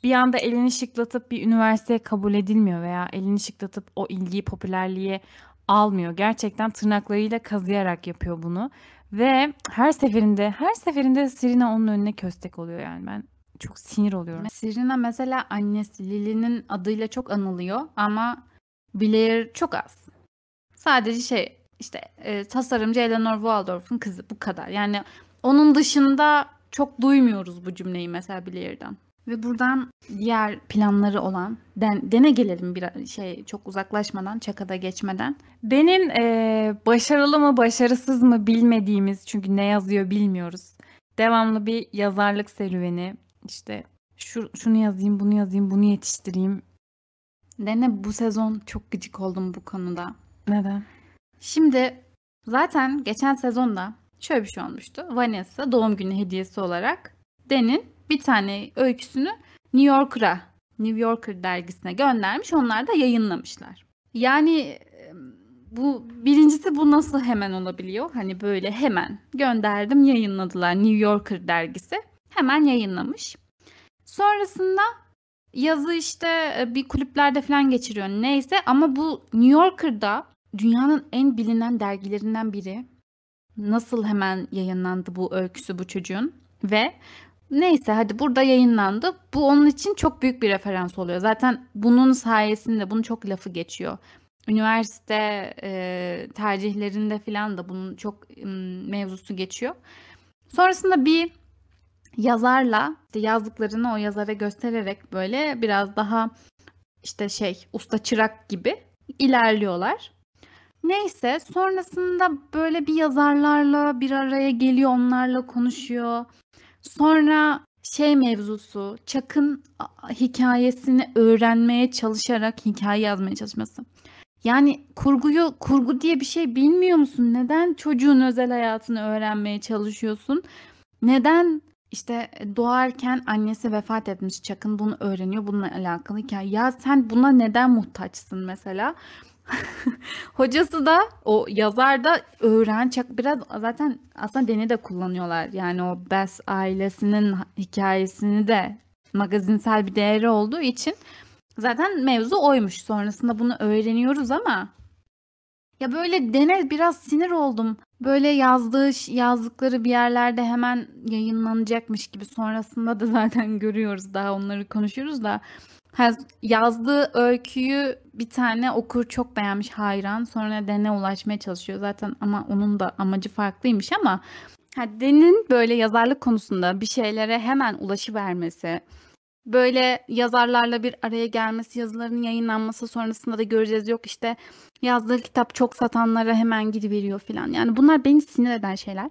Speaker 2: bir anda elini şıklatıp bir üniversiteye kabul edilmiyor veya elini şıklatıp o ilgiyi, popülerliği almıyor. Gerçekten tırnaklarıyla kazıyarak yapıyor bunu. Ve her seferinde, her seferinde Serena onun önüne köstek oluyor yani ben çok sinir oluyorum.
Speaker 1: Serena mesela annesi Lily'nin adıyla çok anılıyor ama Blair çok az. Sadece şey işte e, tasarımcı Eleanor Waldorf'un kızı bu kadar. Yani onun dışında çok duymuyoruz bu cümleyi mesela Blair'den. Ve buradan diğer planları olan Den, Den'e gelelim bir şey çok uzaklaşmadan, Çaka'da geçmeden.
Speaker 2: Den'in eee, başarılı mı başarısız mı bilmediğimiz çünkü ne yazıyor bilmiyoruz. Devamlı bir yazarlık serüveni. İşte şu, şunu yazayım, bunu yazayım, bunu yetiştireyim.
Speaker 1: Den'e bu sezon çok gıcık oldum bu konuda.
Speaker 2: Neden?
Speaker 1: Şimdi zaten geçen sezonda şöyle bir şey olmuştu. Vanessa doğum günü hediyesi olarak Den'in bir tane öyküsünü New Yorker'a, New Yorker dergisine göndermiş. Onlar da yayınlamışlar. Yani bu birincisi bu nasıl hemen olabiliyor? Hani böyle hemen gönderdim yayınladılar New Yorker dergisi. Hemen yayınlamış. Sonrasında yazı işte e, bir kulüplerde falan geçiriyor neyse ama bu New Yorker'da dünyanın en bilinen dergilerinden biri. Nasıl hemen yayınlandı bu öyküsü bu çocuğun ve neyse hadi burada yayınlandı. Bu onun için çok büyük bir referans oluyor. Zaten bunun sayesinde bunun çok lafı geçiyor. Üniversite e, tercihlerinde falan da bunun çok m, mevzusu geçiyor. Sonrasında bir yazarla işte yazdıklarını o yazara göstererek böyle biraz daha işte şey usta çırak gibi ilerliyorlar. Neyse sonrasında böyle bir yazarlarla bir araya geliyor onlarla konuşuyor. Sonra şey mevzusu a- hikayesini öğrenmeye çalışarak hikaye yazmaya çalışması. Yani kurguyu kurgu diye bir şey bilmiyor musun? Neden çocuğun özel hayatını öğrenmeye çalışıyorsun? Neden işte doğarken annesi vefat etmiş Chuck'ın bunu öğreniyor bununla alakalı hikaye. Ya sen buna neden muhtaçsın mesela? *laughs* Hocası da o yazar da öğren Chuck biraz zaten aslında Deni de kullanıyorlar. Yani o Bess ailesinin hikayesini de magazinsel bir değeri olduğu için zaten mevzu oymuş. Sonrasında bunu öğreniyoruz ama ya böyle dene biraz sinir oldum. Böyle yazdığı yazdıkları bir yerlerde hemen yayınlanacakmış gibi sonrasında da *laughs* zaten görüyoruz. Daha onları konuşuyoruz da. Yazdığı öyküyü bir tane okur çok beğenmiş hayran. Sonra Den'e ulaşmaya çalışıyor zaten ama onun da amacı farklıymış ama ha, Den'in böyle yazarlık konusunda bir şeylere hemen ulaşıvermesi böyle yazarlarla bir araya gelmesi yazıların yayınlanması sonrasında da göreceğiz yok işte yazdığı kitap çok satanlara hemen gidiveriyor falan yani bunlar beni sinir eden şeyler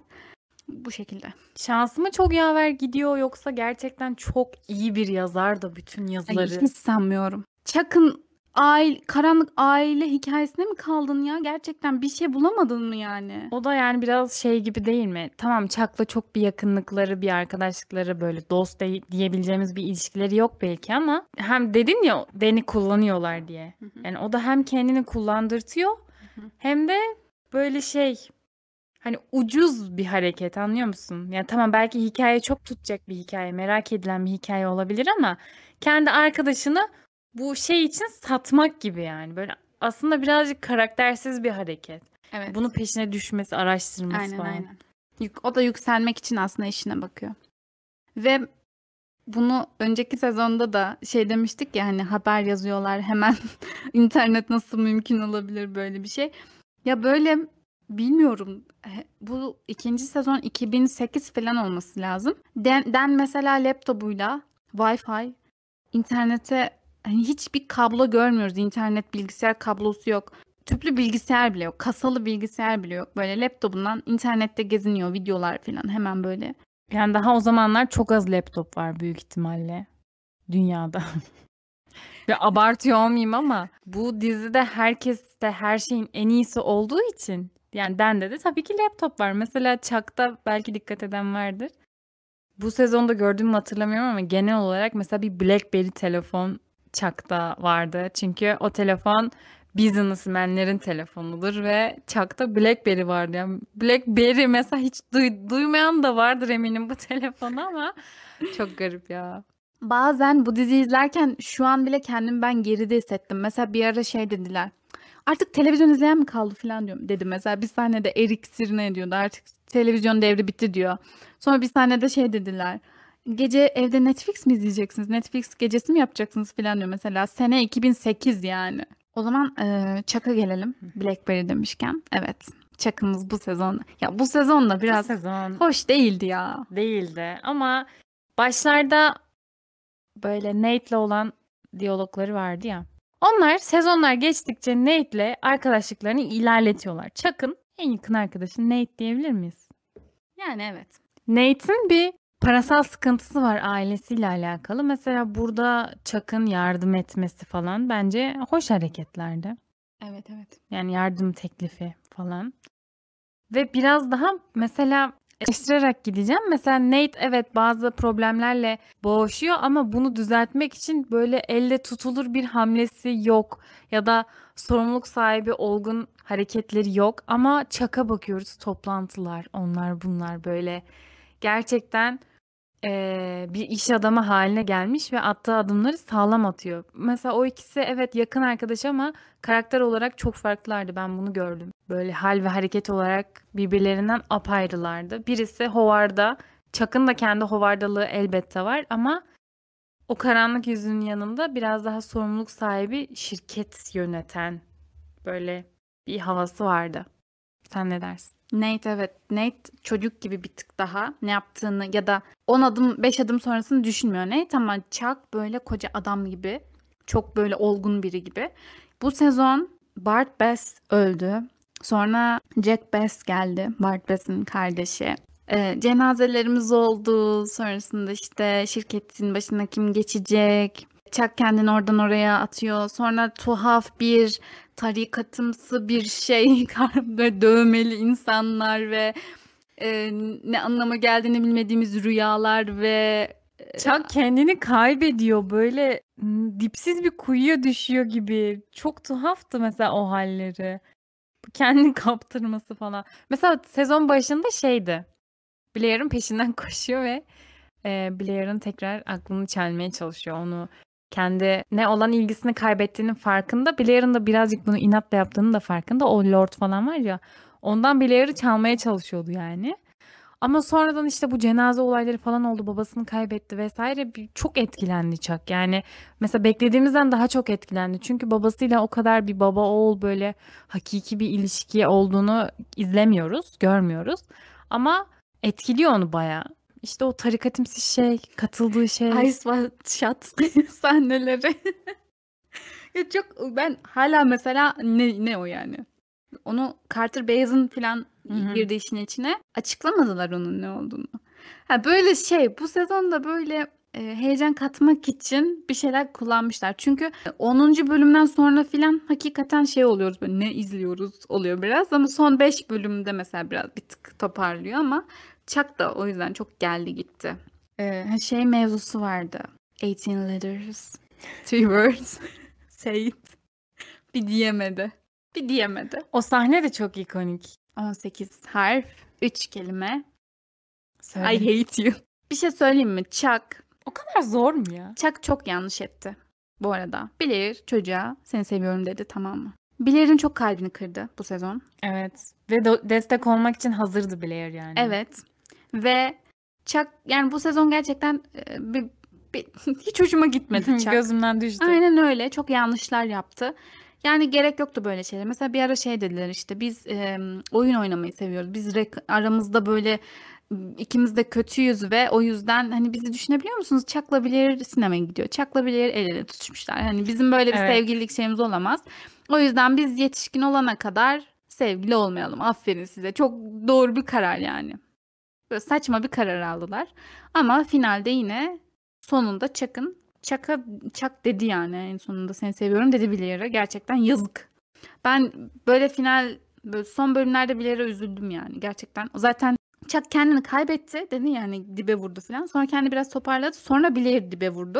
Speaker 1: bu şekilde.
Speaker 2: Şansı mı çok yaver gidiyor yoksa gerçekten çok iyi bir yazar da bütün
Speaker 1: Ay,
Speaker 2: yazıları.
Speaker 1: hiç sanmıyorum. Chuck'ın aile, karanlık aile hikayesine mi kaldın ya? Gerçekten bir şey bulamadın mı yani?
Speaker 2: O da yani biraz şey gibi değil mi? Tamam Chuck'la çok bir yakınlıkları, bir arkadaşlıkları böyle dost de- diyebileceğimiz bir ilişkileri yok belki ama hem dedin ya Dan'i kullanıyorlar diye. Yani o da hem kendini kullandırtıyor hem de böyle şey hani ucuz bir hareket anlıyor musun? Yani tamam belki hikaye çok tutacak bir hikaye, merak edilen bir hikaye olabilir ama kendi arkadaşını bu şey için satmak gibi yani. Böyle aslında birazcık karaktersiz bir hareket.
Speaker 1: Evet.
Speaker 2: Bunu peşine düşmesi, araştırması
Speaker 1: aynen
Speaker 2: falan.
Speaker 1: aynen. Yük- O da yükselmek için aslında işine bakıyor. Ve bunu önceki sezonda da şey demiştik ya hani haber yazıyorlar hemen *laughs* internet nasıl mümkün olabilir böyle bir şey. Ya böyle bilmiyorum bu ikinci sezon 2008 falan olması lazım. Den, Den mesela laptopuyla Wi-Fi internete hani hiçbir kablo görmüyoruz. İnternet bilgisayar kablosu yok. tüplü bilgisayar bile yok. Kasalı bilgisayar bile yok. Böyle laptopundan internette geziniyor videolar falan hemen böyle.
Speaker 2: Yani daha o zamanlar çok az laptop var büyük ihtimalle dünyada. *laughs* Ve abartıyor olmayayım ama bu dizide herkes de her şeyin en iyisi olduğu için yani bende de tabii ki laptop var. Mesela Chuck'ta belki dikkat eden vardır. Bu sezonda gördüğümü hatırlamıyorum ama genel olarak mesela bir BlackBerry telefon Chuck'ta vardı. Çünkü o telefon businessmenlerin telefonudur ve Chuck'ta BlackBerry vardı. Yani BlackBerry mesela hiç duy- duymayan da vardır eminim bu *laughs* telefonu ama çok garip ya.
Speaker 1: Bazen bu diziyi izlerken şu an bile kendimi ben geride hissettim. Mesela bir ara şey dediler. Artık televizyon izleyen mi kaldı falan diyorum dedi. Mesela bir sahnede Erik Sirne diyordu. Artık televizyon devri bitti diyor. Sonra bir sahnede şey dediler. Gece evde Netflix mi izleyeceksiniz? Netflix gecesi mi yapacaksınız falan diyor mesela. Sene 2008 yani. O zaman Chuck'a gelelim. Blackberry demişken. Evet. Chuck'ımız bu sezon. Ya bu sezonda
Speaker 2: Bu
Speaker 1: biraz
Speaker 2: sezon
Speaker 1: hoş değildi ya.
Speaker 2: değildi ama başlarda böyle Nate'le olan diyalogları vardı ya. Onlar sezonlar geçtikçe Nate'le arkadaşlıklarını ilerletiyorlar. Chuck'ın en yakın arkadaşı Nate diyebilir miyiz?
Speaker 1: Yani evet.
Speaker 2: Nate'in bir parasal sıkıntısı var ailesiyle alakalı. Mesela burada Chuck'ın yardım etmesi falan bence hoş hareketlerdi.
Speaker 1: Evet evet.
Speaker 2: Yani yardım teklifi falan. Ve biraz daha mesela eleştirerek gideceğim. Mesela Nate evet bazı problemlerle boğuşuyor ama bunu düzeltmek için böyle elle tutulur bir hamlesi yok. Ya da sorumluluk sahibi olgun hareketleri yok. Ama Chuck'a bakıyoruz toplantılar onlar bunlar böyle gerçekten eee, bir iş adamı haline gelmiş ve attığı adımları sağlam atıyor. Mesela o ikisi evet yakın arkadaş ama karakter olarak çok farklılardı. Ben bunu gördüm. Böyle hal ve hareket olarak birbirlerinden apayrılardı. Birisi Howard'a, Chuck'ın da kendi Howard'alığı elbette var ama o karanlık yüzünün yanında biraz daha sorumluluk sahibi şirket yöneten böyle bir havası vardı. Sen ne dersin?
Speaker 1: Nate evet. Nate çocuk gibi bir tık daha ne yaptığını ya da 10 adım 5 adım sonrasını düşünmüyor Nate ama Chuck böyle koca adam gibi. Çok böyle olgun biri gibi. Bu sezon Bart Bass öldü. Sonra Jack Bass geldi. Bart Bass'ın kardeşi. Ee, cenazelerimiz oldu. Sonrasında işte şirketin başına kim geçecek? Chuck kendini oradan oraya atıyor. Sonra tuhaf bir tarikatımsı bir şey *laughs* böyle dövmeli insanlar ve e, ne anlama geldiğini bilmediğimiz rüyalar ve
Speaker 2: Chuck kendini kaybediyor böyle dipsiz bir kuyuya düşüyor gibi. Çok tuhaftı mesela o halleri. Kendini *laughs* kaptırması falan. Mesela sezon başında şeydi. Blair'ın peşinden *laughs* koşuyor ve e, Blair'ın tekrar aklını çelmeye çalışıyor. Onu kendi ne olan ilgisini kaybettiğinin farkında. Blair'ın da birazcık bunu inatla yaptığının da farkında. O Lord falan var ya. Ondan Blair'ı çalmaya çalışıyordu yani. Ama sonradan işte bu cenaze olayları falan oldu. Babasını kaybetti vesaire. Bir, çok etkilendi Chuck. Yani mesela beklediğimizden daha çok etkilendi. Çünkü babasıyla o kadar bir baba oğul böyle hakiki bir ilişki olduğunu izlemiyoruz, görmüyoruz. Ama etkiliyor onu bayağı. İşte o tarikatimsi şey, katıldığı şey.
Speaker 1: Ice White Shot sahneleri. ya çok ben hala mesela ne ne o yani? Onu Carter Bayes'in falan girdi işin içine. Açıklamadılar onun ne olduğunu. Ha böyle şey bu sezonda böyle e, heyecan katmak için bir şeyler kullanmışlar. Çünkü 10. bölümden sonra filan hakikaten şey oluyoruz böyle ne izliyoruz oluyor biraz ama son 5 bölümde mesela biraz bir tık toparlıyor ama Chuck da o yüzden çok geldi gitti. Ee, ha, şey mevzusu vardı. 18 letters, *laughs* three words, *laughs* say it. Bir diyemedi. Bir diyemedi.
Speaker 2: O sahne de çok ikonik.
Speaker 1: 18 harf, 3 kelime.
Speaker 2: Söyle.
Speaker 1: I hate you. Bir şey söyleyeyim mi? Chuck.
Speaker 2: O kadar zor mu ya?
Speaker 1: Chuck çok yanlış etti. Bu arada. Blair çocuğa seni seviyorum dedi tamam mı? Blair'in çok kalbini kırdı bu sezon.
Speaker 2: Evet. Ve do- destek olmak için hazırdı Blair yani.
Speaker 1: Evet. Ve Chuck yani bu sezon gerçekten e, bir, bir- *laughs* hiç hoşuma gitmedi *laughs* Chuck.
Speaker 2: Gözümden düştü.
Speaker 1: Aynen öyle. Çok yanlışlar yaptı. Yani gerek yoktu böyle şeyler. Mesela bir ara şey dediler işte biz e, oyun oynamayı seviyoruz. Biz rek- aramızda böyle ikimiz de kötüyüz ve o yüzden hani bizi düşünebiliyor musunuz? Chuck'la Blair sinemaya gidiyor. Chuck'la Blair el ele tutuşmuşlar. Hani bizim böyle bir
Speaker 2: Evet.
Speaker 1: sevgililik şeyimiz olamaz. O yüzden biz yetişkin olana kadar sevgili olmayalım. Aferin size. Çok doğru bir karar yani. Böyle saçma bir karar aldılar. Ama finalde yine sonunda Chuck'ın Chuck'a Chuck dedi yani en sonunda seni seviyorum dedi Blair'a. Gerçekten yazık. Ben böyle final böyle son bölümlerde Blair'a üzüldüm yani gerçekten. Zaten Chuck kendini kaybetti dedi yani dibe vurdu falan. Sonra kendi biraz toparladı. Sonra Blair dibe vurdu.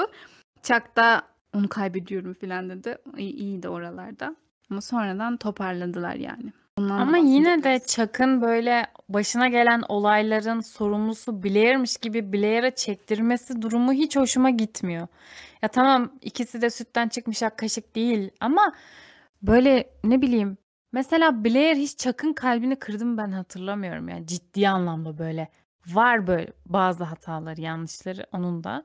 Speaker 1: Chuck da onu kaybediyorum falan dedi. İyi, iyiydi oralarda. Ama sonradan toparladılar yani. Ondan
Speaker 2: Ama yine de. Chuck'ın böyle başına gelen olayların sorumlusu Blair'miş gibi Blair'a çektirmesi durumu hiç hoşuma gitmiyor. Ya tamam ikisi de sütten çıkmış ak kaşık değil ama böyle ne bileyim mesela Blair hiç Chuck'ın kalbini kırdı mı ben hatırlamıyorum yani ciddi anlamda böyle var böyle bazı hataları yanlışları onun da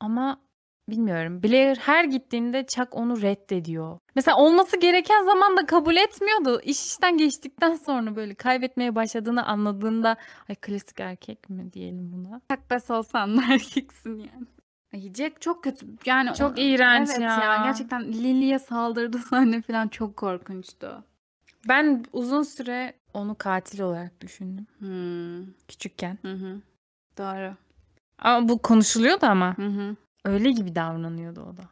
Speaker 2: ama bilmiyorum Blair her gittiğinde Chuck onu reddediyor. Mesela olması gereken zamanda kabul etmiyordu. İş işten geçtikten sonra böyle kaybetmeye başladığını anladığında ay klasik erkek mi diyelim buna.
Speaker 1: Takbes olsan da erkeksin yani. Ay Jack çok kötü. Yani
Speaker 2: Çok
Speaker 1: o-
Speaker 2: iğrenç
Speaker 1: evet
Speaker 2: ya.
Speaker 1: Gerçekten Lily'ye saldırdı *laughs* sahne falan çok korkunçtu.
Speaker 2: Ben uzun süre onu katil olarak düşündüm
Speaker 1: Hmm.
Speaker 2: küçükken.
Speaker 1: Hı hı. Doğru.
Speaker 2: Ama bu konuşuluyordu ama.
Speaker 1: Hı hı.
Speaker 2: Öyle gibi davranıyordu o da.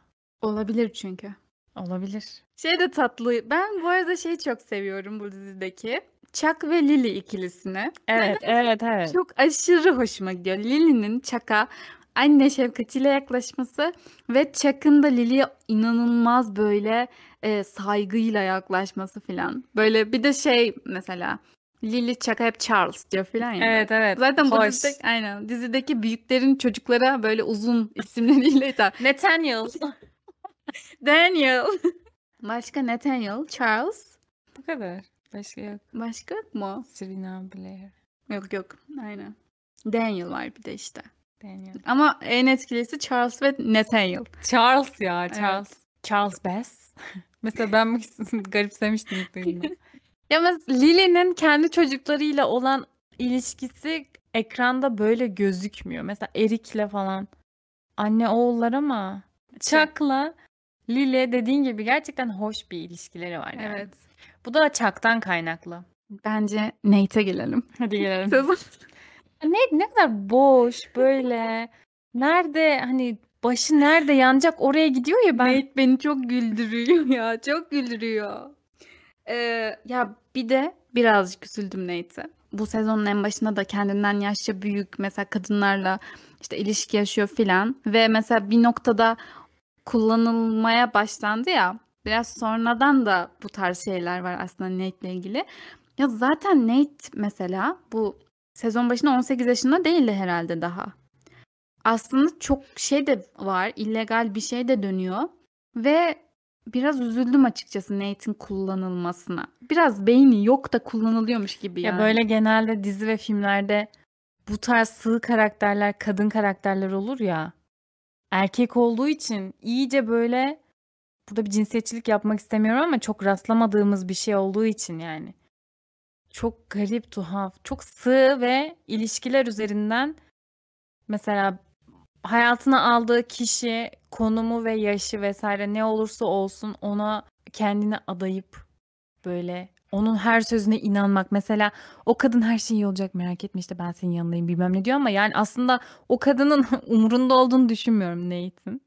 Speaker 1: Olabilir çünkü.
Speaker 2: Olabilir.
Speaker 1: Şey de tatlı. Ben bu arada şeyi çok seviyorum bu dizideki. Chuck ve Lily ikilisini.
Speaker 2: Evet, evet, evet.
Speaker 1: Çok aşırı hoşuma gidiyor. Lily'nin Chuck'a anne şefkatiyle yaklaşması ve Chuck'ın da Lily'ye inanılmaz böyle e, saygıyla yaklaşması falan. Böyle bir de şey mesela Lily Chuck'a hep Charles diyor falan ya.
Speaker 2: Evet, evet.
Speaker 1: Zaten bu
Speaker 2: Hoş.
Speaker 1: dizideki, aynen, dizideki büyüklerin çocuklara böyle uzun *laughs* isimleriyle hitap.
Speaker 2: Nathaniel. *laughs*
Speaker 1: Daniel. Başka Nathaniel, Charles.
Speaker 2: Bu kadar. Başka yok.
Speaker 1: Başka yok mu?
Speaker 2: Serena Blair.
Speaker 1: Yok yok. Aynen. Daniel var bir de işte.
Speaker 2: Daniel.
Speaker 1: Ama en etkilisi Charles ve Nathaniel.
Speaker 2: Charles ya Charles. Charles Bass. *laughs* Mesela ben garipsemiştim ilk duyduğumda. Ya mesela Lily'nin kendi çocuklarıyla olan ilişkisi ekranda böyle gözükmüyor. Mesela Eric'le falan anne oğullar ama Chuck'la Lily dediğin gibi gerçekten hoş bir ilişkileri var yani.
Speaker 1: Evet.
Speaker 2: Bu da Chuck'tan kaynaklı.
Speaker 1: Bence Nate'e gelelim.
Speaker 2: Hadi gelelim. Ne ne kadar boş böyle. Nerede hani başı nerede yanacak oraya gidiyor ya ben.
Speaker 1: Nate beni çok güldürüyor ya. Çok güldürüyor. Ee, ya bir de birazcık üzüldüm Nate'e. Bu sezonun en başında da kendinden yaşça büyük mesela kadınlarla işte ilişki yaşıyor filan ve mesela bir noktada kullanılmaya başlandı ya. Biraz sonradan da bu tarz şeyler var aslında Nate'le ilgili. Ya zaten Nate mesela bu sezon başında 18 yaşında değildi herhalde daha. Aslında çok şey de var, illegal bir şey de dönüyor ve biraz üzüldüm açıkçası Nate'in kullanılmasına. Biraz beyni yok da kullanılıyormuş gibi
Speaker 2: Ya
Speaker 1: yani.
Speaker 2: böyle genelde dizi ve filmlerde bu tarz sığ karakterler, kadın karakterler olur ya. Erkek olduğu için iyice böyle burada bir cinsiyetçilik yapmak istemiyorum ama çok rastlamadığımız bir şey olduğu için yani. Çok garip, tuhaf, çok sığ ve ilişkiler üzerinden mesela hayatına aldığı kişi, konumu ve yaşı vesaire ne olursa olsun ona kendini adayıp böyle onun her sözüne inanmak. Mesela o kadın her şey iyi olacak merak etme işte ben senin yanındayım bilmem ne diyor ama yani aslında o kadının *laughs* umurunda olduğunu düşünmüyorum Nate'in.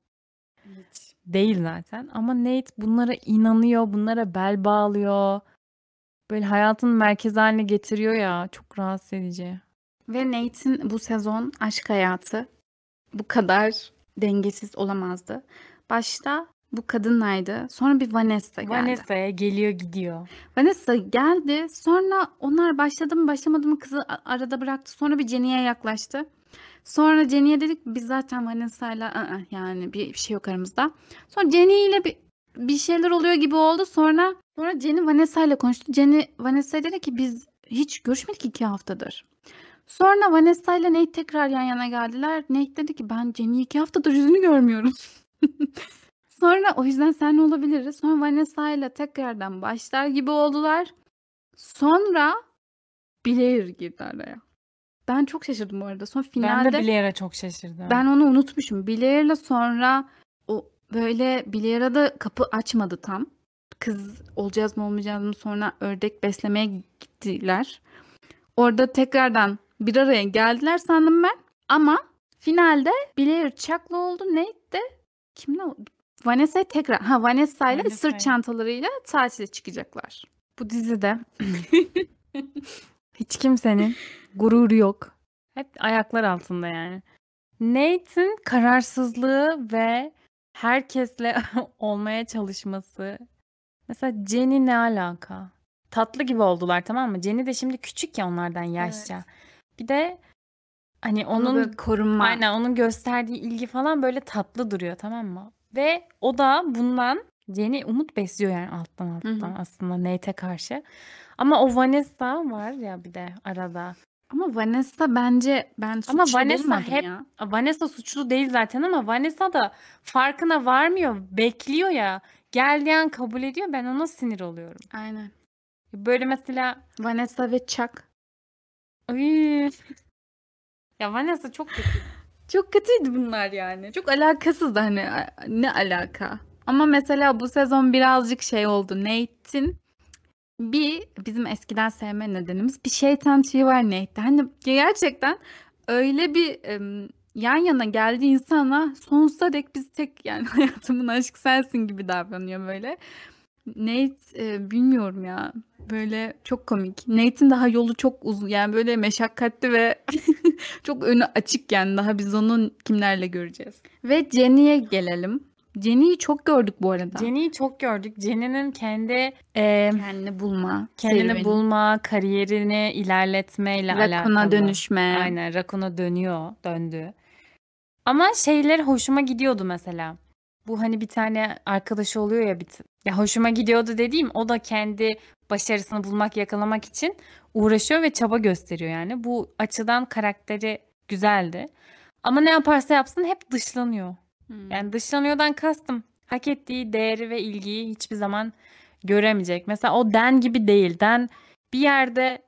Speaker 2: Değil zaten ama Nate bunlara inanıyor, bunlara bel bağlıyor. Böyle hayatın merkezi haline getiriyor ya çok rahatsız edici.
Speaker 1: Ve Nate'in bu sezon aşk hayatı bu kadar dengesiz olamazdı. Başta bu kadınlaydı. Sonra bir Vanessa geldi.
Speaker 2: Vanessa'ya geliyor gidiyor.
Speaker 1: Vanessa geldi. Sonra onlar başladı mı başlamadı mı kızı arada bıraktı. Sonra bir Jenny'e yaklaştı. Sonra Jenny'e dedik biz zaten Vanessa'yla "Aa, yani bir, şey yok aramızda. Sonra Jenny ile bir, bir şeyler oluyor gibi oldu. Sonra sonra Jenny Vanessa ile konuştu. Jenny Vanessa'ya dedi ki biz hiç görüşmedik iki haftadır. Sonra Vanessa ile Nate tekrar yan yana geldiler. Nate dedi ki ben Jenny'yi iki haftadır yüzünü görmüyorum. *laughs* Sonra o yüzden sen olabiliriz. Sonra Vanessa ile tekrardan başlar gibi oldular. Sonra Blair girdi araya. Ben çok şaşırdım bu arada. Sonra
Speaker 2: Ben
Speaker 1: finalde
Speaker 2: de Blair'e çok şaşırdım.
Speaker 1: ben onu unutmuşum. Blair'le sonra o böyle Blair'a da kapı açmadı tam. kız olacağız mı olmayacağız mı sonra ördek beslemeye gittiler. Orada tekrardan bir araya geldiler sandım ben. Ama finalde Blair Chuck'la oldu. Nate de kimle oldu? Vanessa tekrar ha Vanessa ile sırt çantalarıyla tatile çıkacaklar.
Speaker 2: Bu dizide *laughs* hiç kimsenin gururu yok. Hep ayaklar altında yani. Nate'in kararsızlığı ve herkesle *laughs* olmaya çalışması. Mesela Jenny ne alaka? Tatlı gibi oldular tamam mı? Jenny de şimdi küçük ya onlardan yaşça.
Speaker 1: Evet.
Speaker 2: Bir de hani
Speaker 1: Onu
Speaker 2: onun
Speaker 1: böyle korunma.
Speaker 2: Aynen onun gösterdiği ilgi falan böyle tatlı duruyor tamam mı? Ve o da bundan Jenny umut besliyor yani alttan alttan
Speaker 1: hı.
Speaker 2: aslında Nate'e karşı. Ama o Vanessa var ya bir de arada.
Speaker 1: Ama Vanessa bence ben suçlu
Speaker 2: Ama Vanessa hep
Speaker 1: ya.
Speaker 2: Vanessa suçlu değil zaten ama Vanessa da farkına varmıyor, bekliyor ya. Geldiği an kabul ediyor. Ben ona sinir oluyorum.
Speaker 1: Aynen.
Speaker 2: Böyle mesela
Speaker 1: Vanessa ve Chuck.
Speaker 2: Ay. Ya Vanessa çok kötü.
Speaker 1: Çok kötüydü bunlar yani. Çok alakasız da hani ne alaka. Ama mesela bu sezon birazcık şey oldu. Nate'in bir bizim eskiden sevme nedenimiz bir şeytan tüyü var Nate'de. Hani gerçekten öyle bir em, yan yana geldiği insana sonsuza dek biz tek yani *laughs* hayatımın aşkı sensin gibi davranıyor böyle. Nate e, bilmiyorum ya. Böyle çok komik. Nate'in daha yolu çok uzun. Yani böyle meşakkatli ve *laughs* çok önü açık yani. Daha biz onu kimlerle göreceğiz. Ve Jenny'e gelelim. Jenny'yi çok gördük bu arada.
Speaker 2: Jenny'yi çok gördük. Jenny'nin kendi e,
Speaker 1: Kendini bulma,
Speaker 2: kendini
Speaker 1: serüveni,
Speaker 2: bulma, kariyerini ilerletmeyle
Speaker 1: Rakun'a
Speaker 2: alakalı.
Speaker 1: dönüşme.
Speaker 2: Aynen Rakun'a dönüyor, döndü. Ama şeyler hoşuma gidiyordu mesela. Bu hani bir tane arkadaşı oluyor ya bir t- ya hoşuma gidiyordu dediğim o da kendi başarısını bulmak, yakalamak için uğraşıyor ve çaba gösteriyor yani. Bu açıdan karakteri güzeldi. Ama ne yaparsa yapsın hep dışlanıyor.
Speaker 1: Hmm.
Speaker 2: Yani dışlanıyordan kastım hak ettiği değeri ve ilgiyi hiçbir zaman göremeyecek. Mesela o Den gibi değil. Den bir yerde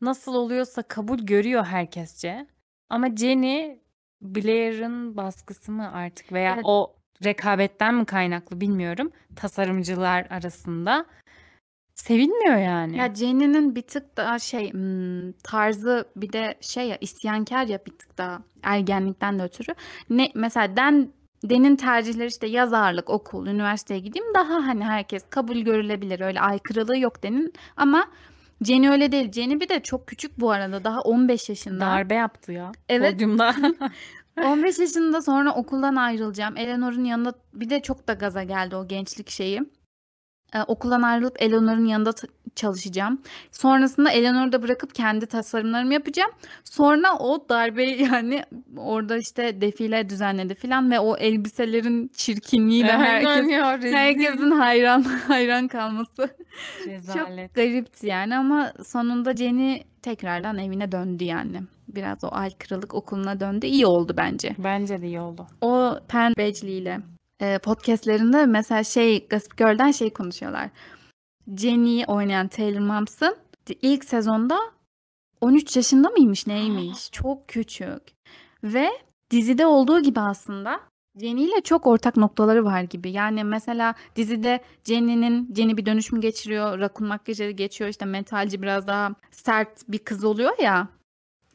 Speaker 2: nasıl oluyorsa kabul görüyor herkesçe. Ama Jenny Blair'ın baskısı mı artık veya
Speaker 1: Evet.
Speaker 2: o rekabetten mi kaynaklı bilmiyorum. Tasarımcılar arasında sevilmiyor yani.
Speaker 1: Ya Jenny'nin bir tık daha şey hmm, tarzı bir de şey ya isyankar ya bir tık daha ergenlikten de ötürü. Ne mesela Den Den'in tercihleri işte yazarlık, okul, üniversiteye gideyim daha hani herkes kabul görülebilir. Öyle aykırılığı yok Den'in ama Jenny öyle değil. Jenny bir de çok küçük bu arada. Daha 15 yaşında.
Speaker 2: Darbe yaptı ya
Speaker 1: Evet.
Speaker 2: podyumda. *laughs*
Speaker 1: 15 yaşında sonra okuldan ayrılacağım. Eleanor'un yanında bir de çok da gaza geldi o gençlik şeyi. Ee, okuldan ayrılıp Eleanor'un yanında çalışacağım. Sonrasında Eleanor'u da bırakıp kendi tasarımlarımı yapacağım. Sonra o darbeyi *laughs* yani orada işte defile düzenledi falan ve o elbiselerin çirkinliğiyle herkes,
Speaker 2: ya,
Speaker 1: herkesin hayran *laughs* hayran kalması
Speaker 2: Rezalet.
Speaker 1: çok garipti yani ama sonunda Jenny tekrardan evine döndü yani. Biraz o aykırılık okuluna döndü. İyi oldu bence.
Speaker 2: Bence de iyi oldu.
Speaker 1: O Pen Badgley ile e, podcastlerinde mesela şey Gossip Girl'den şey konuşuyorlar. Jenny'yi oynayan Taylor Momsen ilk sezonda 13 yaşında mıymış neymiş? Çok küçük. Ve dizide olduğu gibi aslında Jenny ile çok ortak noktaları var gibi. Yani mesela dizide Jenny'nin Jenny bir dönüşüm geçiriyor. Rakun makyajı geçiyor. işte metalci biraz daha sert bir kız oluyor ya.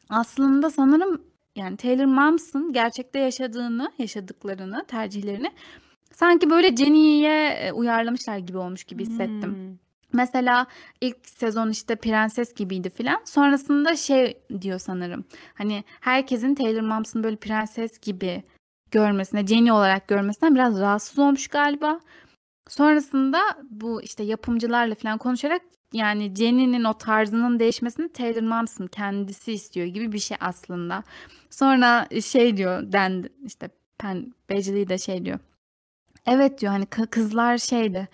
Speaker 1: Aslında sanırım yani Taylor Momsen gerçekte yaşadığını, yaşadıklarını, tercihlerini sanki böyle Jenny'ye e, uyarlamışlar gibi olmuş gibi hissettim.
Speaker 2: Hmm.
Speaker 1: Mesela ilk sezon işte prenses gibiydi filan. Sonrasında şey diyor sanırım. Hani herkesin Taylor Momsen'ı böyle prenses gibi görmesine, Jenny olarak görmesinden biraz rahatsız olmuş galiba. Sonrasında bu işte yapımcılarla falan konuşarak yani Jenny'nin o tarzının değişmesini Taylor Momsen kendisi istiyor gibi bir şey aslında. Sonra şey diyor Den işte Pen Badgley de şey diyor. Evet diyor hani kı- kızlar şeydi.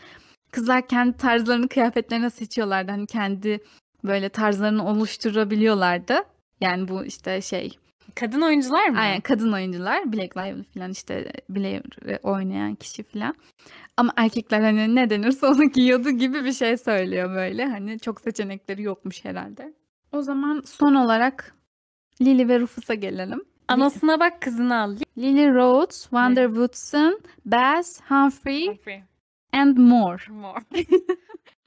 Speaker 1: Kızlar kendi tarzlarını kıyafetlerine seçiyorlardı. Hani kendi böyle tarzlarını oluşturabiliyorlardı. Yani bu işte şey
Speaker 2: Kadın oyuncular mı?
Speaker 1: Aynen kadın oyuncular Black Lives falan işte Blair'i oynayan kişi falan. Ama erkekler hani ne denirse onu *laughs* giyiyordu gibi bir şey söylüyor böyle. Hani çok seçenekleri yokmuş herhalde. O zaman son olarak Lily ve Rufus'a gelelim.
Speaker 2: Anasına bak kızını al.
Speaker 1: Lily Rhodes, Wonder Woodson, Bess, Humphrey, and more.
Speaker 2: More. *laughs*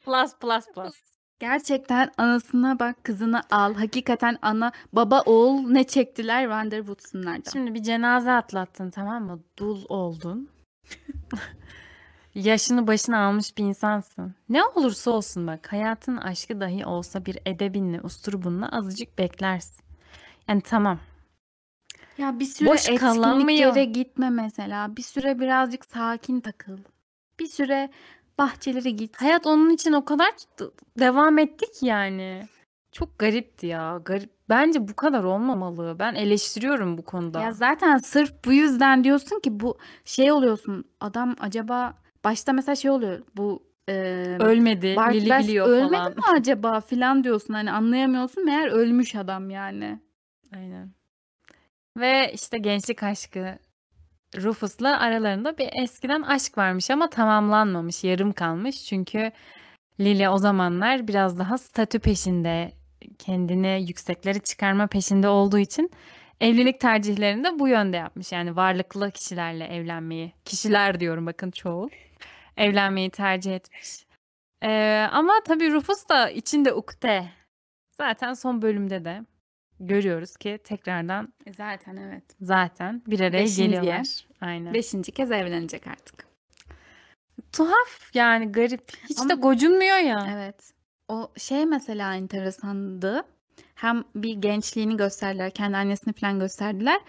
Speaker 2: plus plus plus.
Speaker 1: Gerçekten anasına bak kızını al. Hakikaten ana baba oğul ne çektiler Vander Woods'unlardan.
Speaker 2: Şimdi bir cenaze atlattın tamam mı? Dul oldun. *laughs* Yaşını başına almış bir insansın. Ne olursa olsun bak hayatın aşkı dahi olsa bir edebinle, usturubunla azıcık beklersin. Yani tamam.
Speaker 1: Ya bir süre
Speaker 2: Boş kalamıyor.
Speaker 1: etkinliklere gitme mesela. Bir süre birazcık sakin takıl. Bir süre bahçelere git.
Speaker 2: Hayat onun için o kadar devam ettik yani. Çok garipti ya. Garip. Bence bu kadar olmamalı. Ben eleştiriyorum bu konuda.
Speaker 1: Ya zaten sırf bu yüzden diyorsun ki bu şey oluyorsun. Adam acaba başta mesela şey oluyor. Bu e,
Speaker 2: Ölmedi,
Speaker 1: Bart
Speaker 2: Lili biliyor
Speaker 1: ölmedi
Speaker 2: falan.
Speaker 1: mi acaba filan diyorsun. Hani anlayamıyorsun meğer ölmüş adam yani.
Speaker 2: Aynen. Ve işte gençlik aşkı Rufus'la aralarında bir eskiden aşk varmış ama tamamlanmamış, yarım kalmış. Çünkü Lily o zamanlar biraz daha statü peşinde, kendini yükseklere çıkarma peşinde olduğu için evlilik tercihlerini de bu yönde yapmış. Yani varlıklı kişilerle evlenmeyi, kişiler diyorum bakın çoğu, evlenmeyi tercih etmiş. Ee, ama tabii Rufus da içinde ukde. Zaten son bölümde de görüyoruz ki tekrardan
Speaker 1: E zaten evet.
Speaker 2: zaten bir araya
Speaker 1: Beşinciye.
Speaker 2: geliyorlar. Aynen.
Speaker 1: Beşinci kez evlenecek artık.
Speaker 2: Tuhaf yani garip. Hiç de
Speaker 1: Ama-
Speaker 2: gocunmuyor ya.
Speaker 1: Evet. O şey mesela enteresandı. Hem bir gençliğini gösterdiler, kendi annesini falan gösterdiler.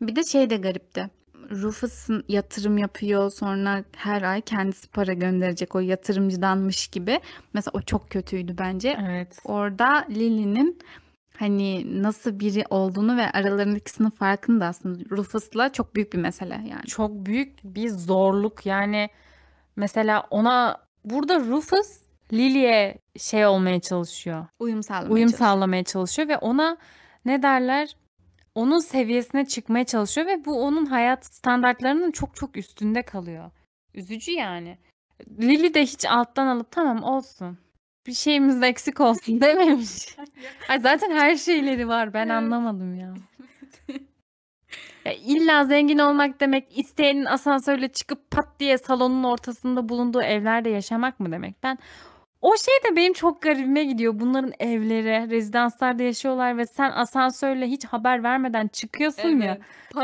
Speaker 1: Bir de şey de garipti. Rufus'un yatırım yapıyor sonra her ay kendisi para gönderecek o yatırımcıdanmış gibi. Mesela o çok kötüydü bence.
Speaker 2: Evet.
Speaker 1: Orada Lily'nin hani nasıl biri olduğunu ve aralarındaki sınıf farkını da aslında Rufus'la çok büyük bir mesele yani.
Speaker 2: Çok büyük bir zorluk yani mesela ona burada Rufus Lily'e şey olmaya çalışıyor.
Speaker 1: Uyum sağlamaya
Speaker 2: Uyum
Speaker 1: çalışıyor.
Speaker 2: sağlamaya çalışıyor ve ona ne derler? Onun seviyesine çıkmaya çalışıyor ve bu onun hayat standartlarının çok çok üstünde kalıyor. Üzücü yani. Lily de hiç alttan alıp tamam olsun. Bir şeyimiz eksik olsun *laughs* dememiş. *laughs* Ay zaten her şeyleri var. Ben
Speaker 1: Evet.
Speaker 2: anlamadım ya. *laughs* Ya illa zengin olmak demek isteyenin asansörle çıkıp pat diye salonun ortasında bulunduğu evlerde yaşamak mı demek? Ben o şey de benim çok garibime gidiyor. Bunların evleri, rezidanslarda yaşıyorlar ve sen asansörle hiç haber vermeden çıkıyorsun ya.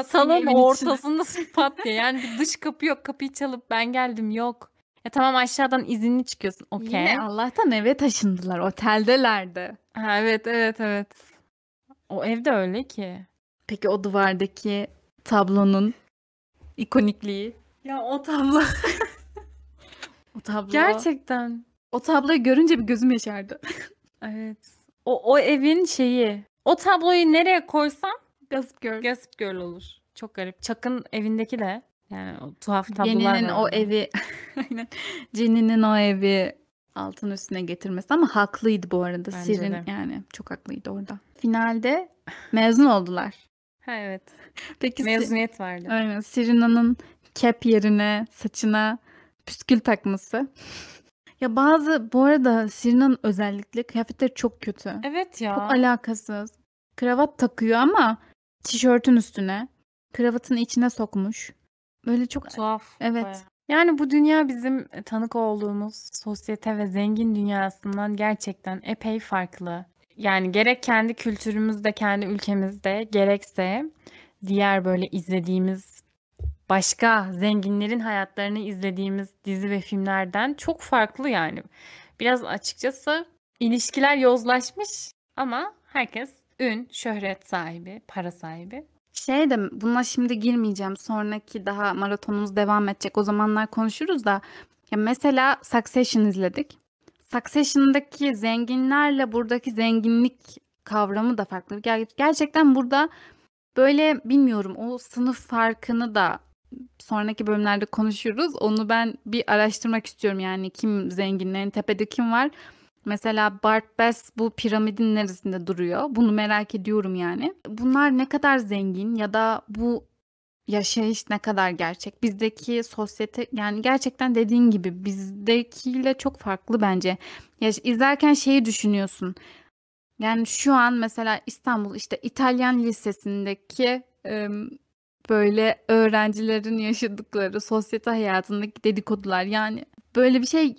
Speaker 2: Salon ortasındasın pat diye. Yani bir dış kapı yok. Kapıyı çalıp ben geldim yok. Ya tamam aşağıdan izinli çıkıyorsun. Okey.
Speaker 1: Yine Allah'tan eve taşındılar. Oteldelerdi.
Speaker 2: Ha, evet evet evet. O evde öyle ki.
Speaker 1: Peki o duvardaki tablonun ikonikliği.
Speaker 2: Ya o tablo. *laughs*
Speaker 1: O tablo.
Speaker 2: Gerçekten.
Speaker 1: O tabloyu görünce bir gözüm yaşardı. *laughs*
Speaker 2: Evet. O, o evin şeyi. O tabloyu nereye koysam
Speaker 1: Gossip Girl.
Speaker 2: Gossip Girl olur. Çok garip. Chuck'ın evindeki de yani o tuhaf tablolar
Speaker 1: Jenny'nin
Speaker 2: var
Speaker 1: o evi *laughs* Aynen. Jenny'nin o evi altın üstüne getirmesi ama haklıydı bu arada.
Speaker 2: Bence
Speaker 1: Sirin
Speaker 2: de.
Speaker 1: yani çok haklıydı orada. Finalde mezun oldular.
Speaker 2: Ha evet.
Speaker 1: Peki Si-
Speaker 2: Mezuniyet vardı.
Speaker 1: Aynen. Sirina'nın cap yerine saçına püskül takması. *laughs* Ya bazı bu arada Sirina'nın özellikle kıyafetleri çok kötü.
Speaker 2: Evet ya.
Speaker 1: Çok alakasız. Kravat takıyor ama tişörtün üstüne. Kravatın içine sokmuş. Böyle çok
Speaker 2: Tuhaf.
Speaker 1: Evet.
Speaker 2: bayağı. Yani bu dünya bizim tanık olduğumuz sosyete ve zengin dünyasından gerçekten epey farklı. Yani gerek kendi kültürümüzde, kendi ülkemizde, gerekse diğer böyle izlediğimiz başka zenginlerin hayatlarını izlediğimiz dizi ve filmlerden çok farklı yani. Biraz açıkçası ilişkiler yozlaşmış ama herkes ün, şöhret sahibi, para sahibi.
Speaker 1: Şey de buna şimdi girmeyeceğim. Sonraki daha maratonumuz devam edecek. O zamanlar konuşuruz da. Ya mesela Succession izledik. Succession'daki zenginlerle buradaki zenginlik kavramı da farklı. Ger- gerçekten burada böyle bilmiyorum o sınıf farkını da sonraki bölümlerde konuşuruz. Onu ben bir araştırmak istiyorum yani kim zenginlerin tepede kim var. Mesela Bart Bass bu piramidin neresinde duruyor? Bunu merak ediyorum yani. Bunlar ne kadar zengin ya da bu yaşayış ne kadar gerçek? Bizdeki sosyete yani gerçekten dediğin gibi bizdekiyle çok farklı bence. Ya izlerken şeyi düşünüyorsun. Yani şu an mesela İstanbul işte İtalyan lisesindeki böyle öğrencilerin yaşadıkları sosyete hayatındaki dedikodular yani böyle bir şey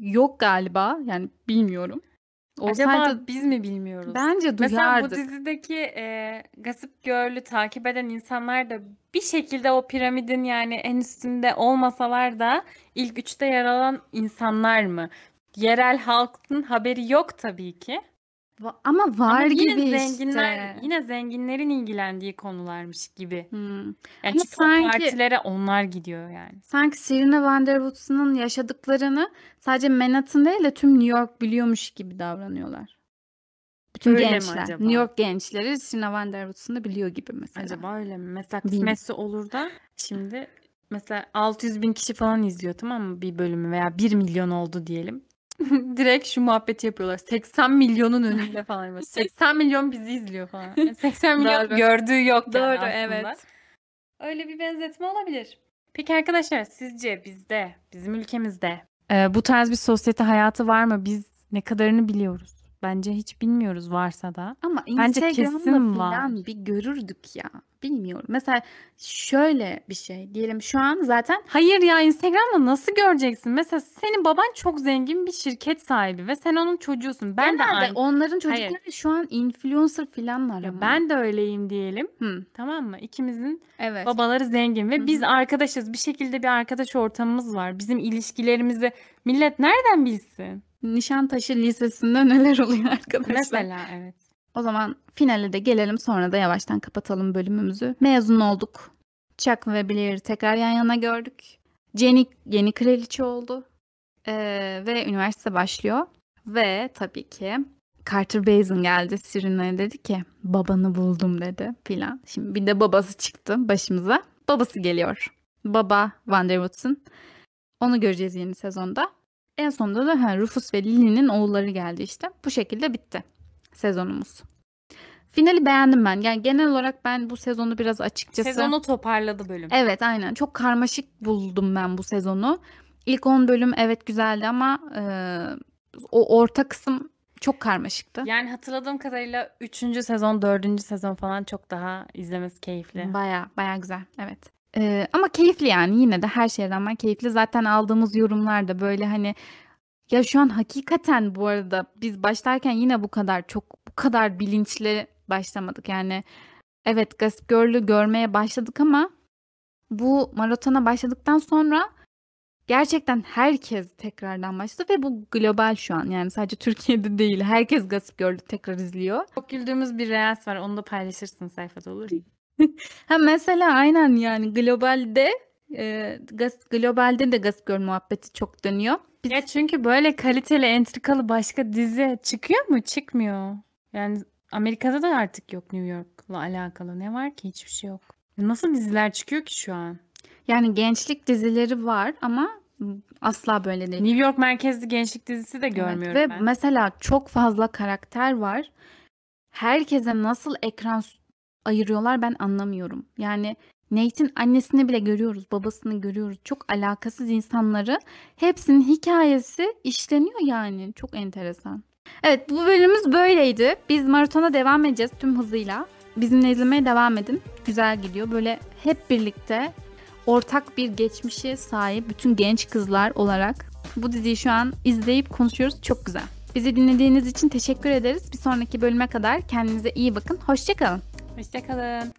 Speaker 1: yok galiba. Yani bilmiyorum. Olsaydı
Speaker 2: Acaba biz mi bilmiyoruz?
Speaker 1: bence
Speaker 2: Mesela
Speaker 1: duyardık.
Speaker 2: bu dizideki e, Gossip Girl'ü takip eden insanlar da bir şekilde o piramidin yani en üstünde olmasalar da ilk üçte yer alan insanlar mı? Yerel halkın haberi yok tabii ki.
Speaker 1: Va- Ama var
Speaker 2: Ama yine
Speaker 1: gibi
Speaker 2: zenginler,
Speaker 1: işte.
Speaker 2: yine zenginlerin ilgilendiği konularmış gibi.
Speaker 1: Hmm.
Speaker 2: Yani
Speaker 1: Ama
Speaker 2: o
Speaker 1: sanki-
Speaker 2: partilere onlar gidiyor yani.
Speaker 1: Sanki Serena Van der Woodsen'ın yaşadıklarını sadece Manhattan değil de tüm New York biliyormuş gibi davranıyorlar. Bütün
Speaker 2: Öyle mi
Speaker 1: gençler.
Speaker 2: acaba?
Speaker 1: New York gençleri Serena Van der Woodsen'ı biliyor gibi mesela.
Speaker 2: Acaba öyle mi? Mesela kısmetse olur da şimdi mesela 600 bin kişi falan izliyor tamam mı bir bölümü veya 1 milyon oldu diyelim. *laughs* Direkt şu muhabbeti yapıyorlar. 80 milyonun önünde falan. Böyle 80 milyon bizi izliyor falan. Yani *laughs* 80 milyon
Speaker 1: Doğru.
Speaker 2: gördüğü yok yani
Speaker 1: Doğru,
Speaker 2: aslında.
Speaker 1: evet.
Speaker 2: Öyle bir benzetme olabilir. Peki arkadaşlar sizce bizde, bizim ülkemizde e, bu tarz bir sosyete hayatı var mı? Biz ne kadarını biliyoruz? Bence hiç bilmiyoruz varsa da.
Speaker 1: Ama
Speaker 2: Bence
Speaker 1: Instagram'da
Speaker 2: kesin
Speaker 1: falan bir görürdük ya. Bilmiyorum. Mesela şöyle bir şey diyelim şu an zaten
Speaker 2: Hayır ya Instagram'da nasıl göreceksin? Mesela senin baban çok zengin bir şirket sahibi ve sen onun çocuğusun. Ben de
Speaker 1: genelde
Speaker 2: aynı.
Speaker 1: onların
Speaker 2: Hayır.
Speaker 1: çocukları şu an influencer falanlar
Speaker 2: Ya
Speaker 1: ama.
Speaker 2: ben de öyleyim diyelim.
Speaker 1: Hı,
Speaker 2: Tamam mı? İkimizin
Speaker 1: evet.
Speaker 2: babaları zengin ve
Speaker 1: Hı
Speaker 2: biz
Speaker 1: hı.
Speaker 2: arkadaşız. Bir şekilde bir arkadaş ortamımız var. Bizim ilişkilerimizi millet nereden bilsin?
Speaker 1: Nişantaşı Lisesi'nde neler oluyor arkadaşlar?
Speaker 2: Mesela evet.
Speaker 1: O zaman finale de gelelim sonra da yavaştan kapatalım bölümümüzü. Mezun olduk. Chuck ve Blair'i tekrar yan yana gördük. Jenny yeni kraliçe oldu. Ee, ve üniversite başlıyor. Ve tabii ki Carter Bazin geldi Serena'ya dedi ki babanı buldum dedi filan. Şimdi bir de babası çıktı başımıza. Babası geliyor. Baba Van der Woodsen. Onu göreceğiz yeni sezonda. En sonunda da ha, Rufus ve Lily'nin oğulları geldi işte. Bu şekilde bitti sezonumuz. Finali beğendim ben. Yani genel olarak ben bu sezonu biraz açıkçası...
Speaker 2: Sezonu toparladı bölüm.
Speaker 1: Evet aynen. Çok karmaşık buldum ben bu sezonu. İlk 10 bölüm evet güzeldi ama e, o orta kısım çok karmaşıktı.
Speaker 2: Yani hatırladığım kadarıyla 3. sezon, 4. sezon falan çok daha izlemesi keyifli.
Speaker 1: Baya baya güzel evet. E, ama keyifli yani yine de her şeye rağmen keyifli. Zaten aldığımız yorumlar da böyle hani ya şu an hakikaten bu arada biz başlarken yine bu kadar çok bu kadar bilinçli başlamadık. Yani evet Gossip Girl'ü görmeye başladık ama bu maratona başladıktan sonra gerçekten herkes tekrardan başladı ve bu global şu an. Yani sadece Türkiye'de değil. Herkes Gossip Girl'ü tekrar izliyor.
Speaker 2: Çok güldüğümüz bir reels var. Onu da paylaşırsın sayfada olur mu?
Speaker 1: Ha mesela aynen yani globalde e, Gas- globalde de Gossip Girl muhabbeti çok dönüyor. Biz
Speaker 2: Ya çünkü böyle kaliteli, entrikalı başka dizi çıkıyor mu? Çıkmıyor. Yani Amerika'da da artık yok New York'la alakalı. Ne var ki? Hiçbir şey yok. Nasıl diziler çıkıyor ki şu an?
Speaker 1: yani gençlik dizileri var ama asla böyle değil.
Speaker 2: New York merkezli gençlik dizisi de
Speaker 1: Evet,
Speaker 2: görmüyorum
Speaker 1: Ve
Speaker 2: ben.
Speaker 1: mesela çok fazla karakter var. Herkese nasıl ekran s- ayırıyorlar ben anlamıyorum. Yani Nate'in annesini bile görüyoruz, babasını görüyoruz. Çok alakasız insanları. Hepsinin hikayesi işleniyor yani. Çok enteresan. Evet bu bölümümüz böyleydi. Biz maratona devam edeceğiz tüm hızıyla. Bizimle izlemeye devam edin. Güzel gidiyor. Böyle hep birlikte ortak bir geçmişe sahip bütün genç kızlar olarak bu diziyi şu an izleyip konuşuyoruz. Çok güzel. Bizi dinlediğiniz için teşekkür ederiz. Bir sonraki bölüme kadar kendinize iyi bakın. Hoşçakalın.
Speaker 2: Hoşçakalın.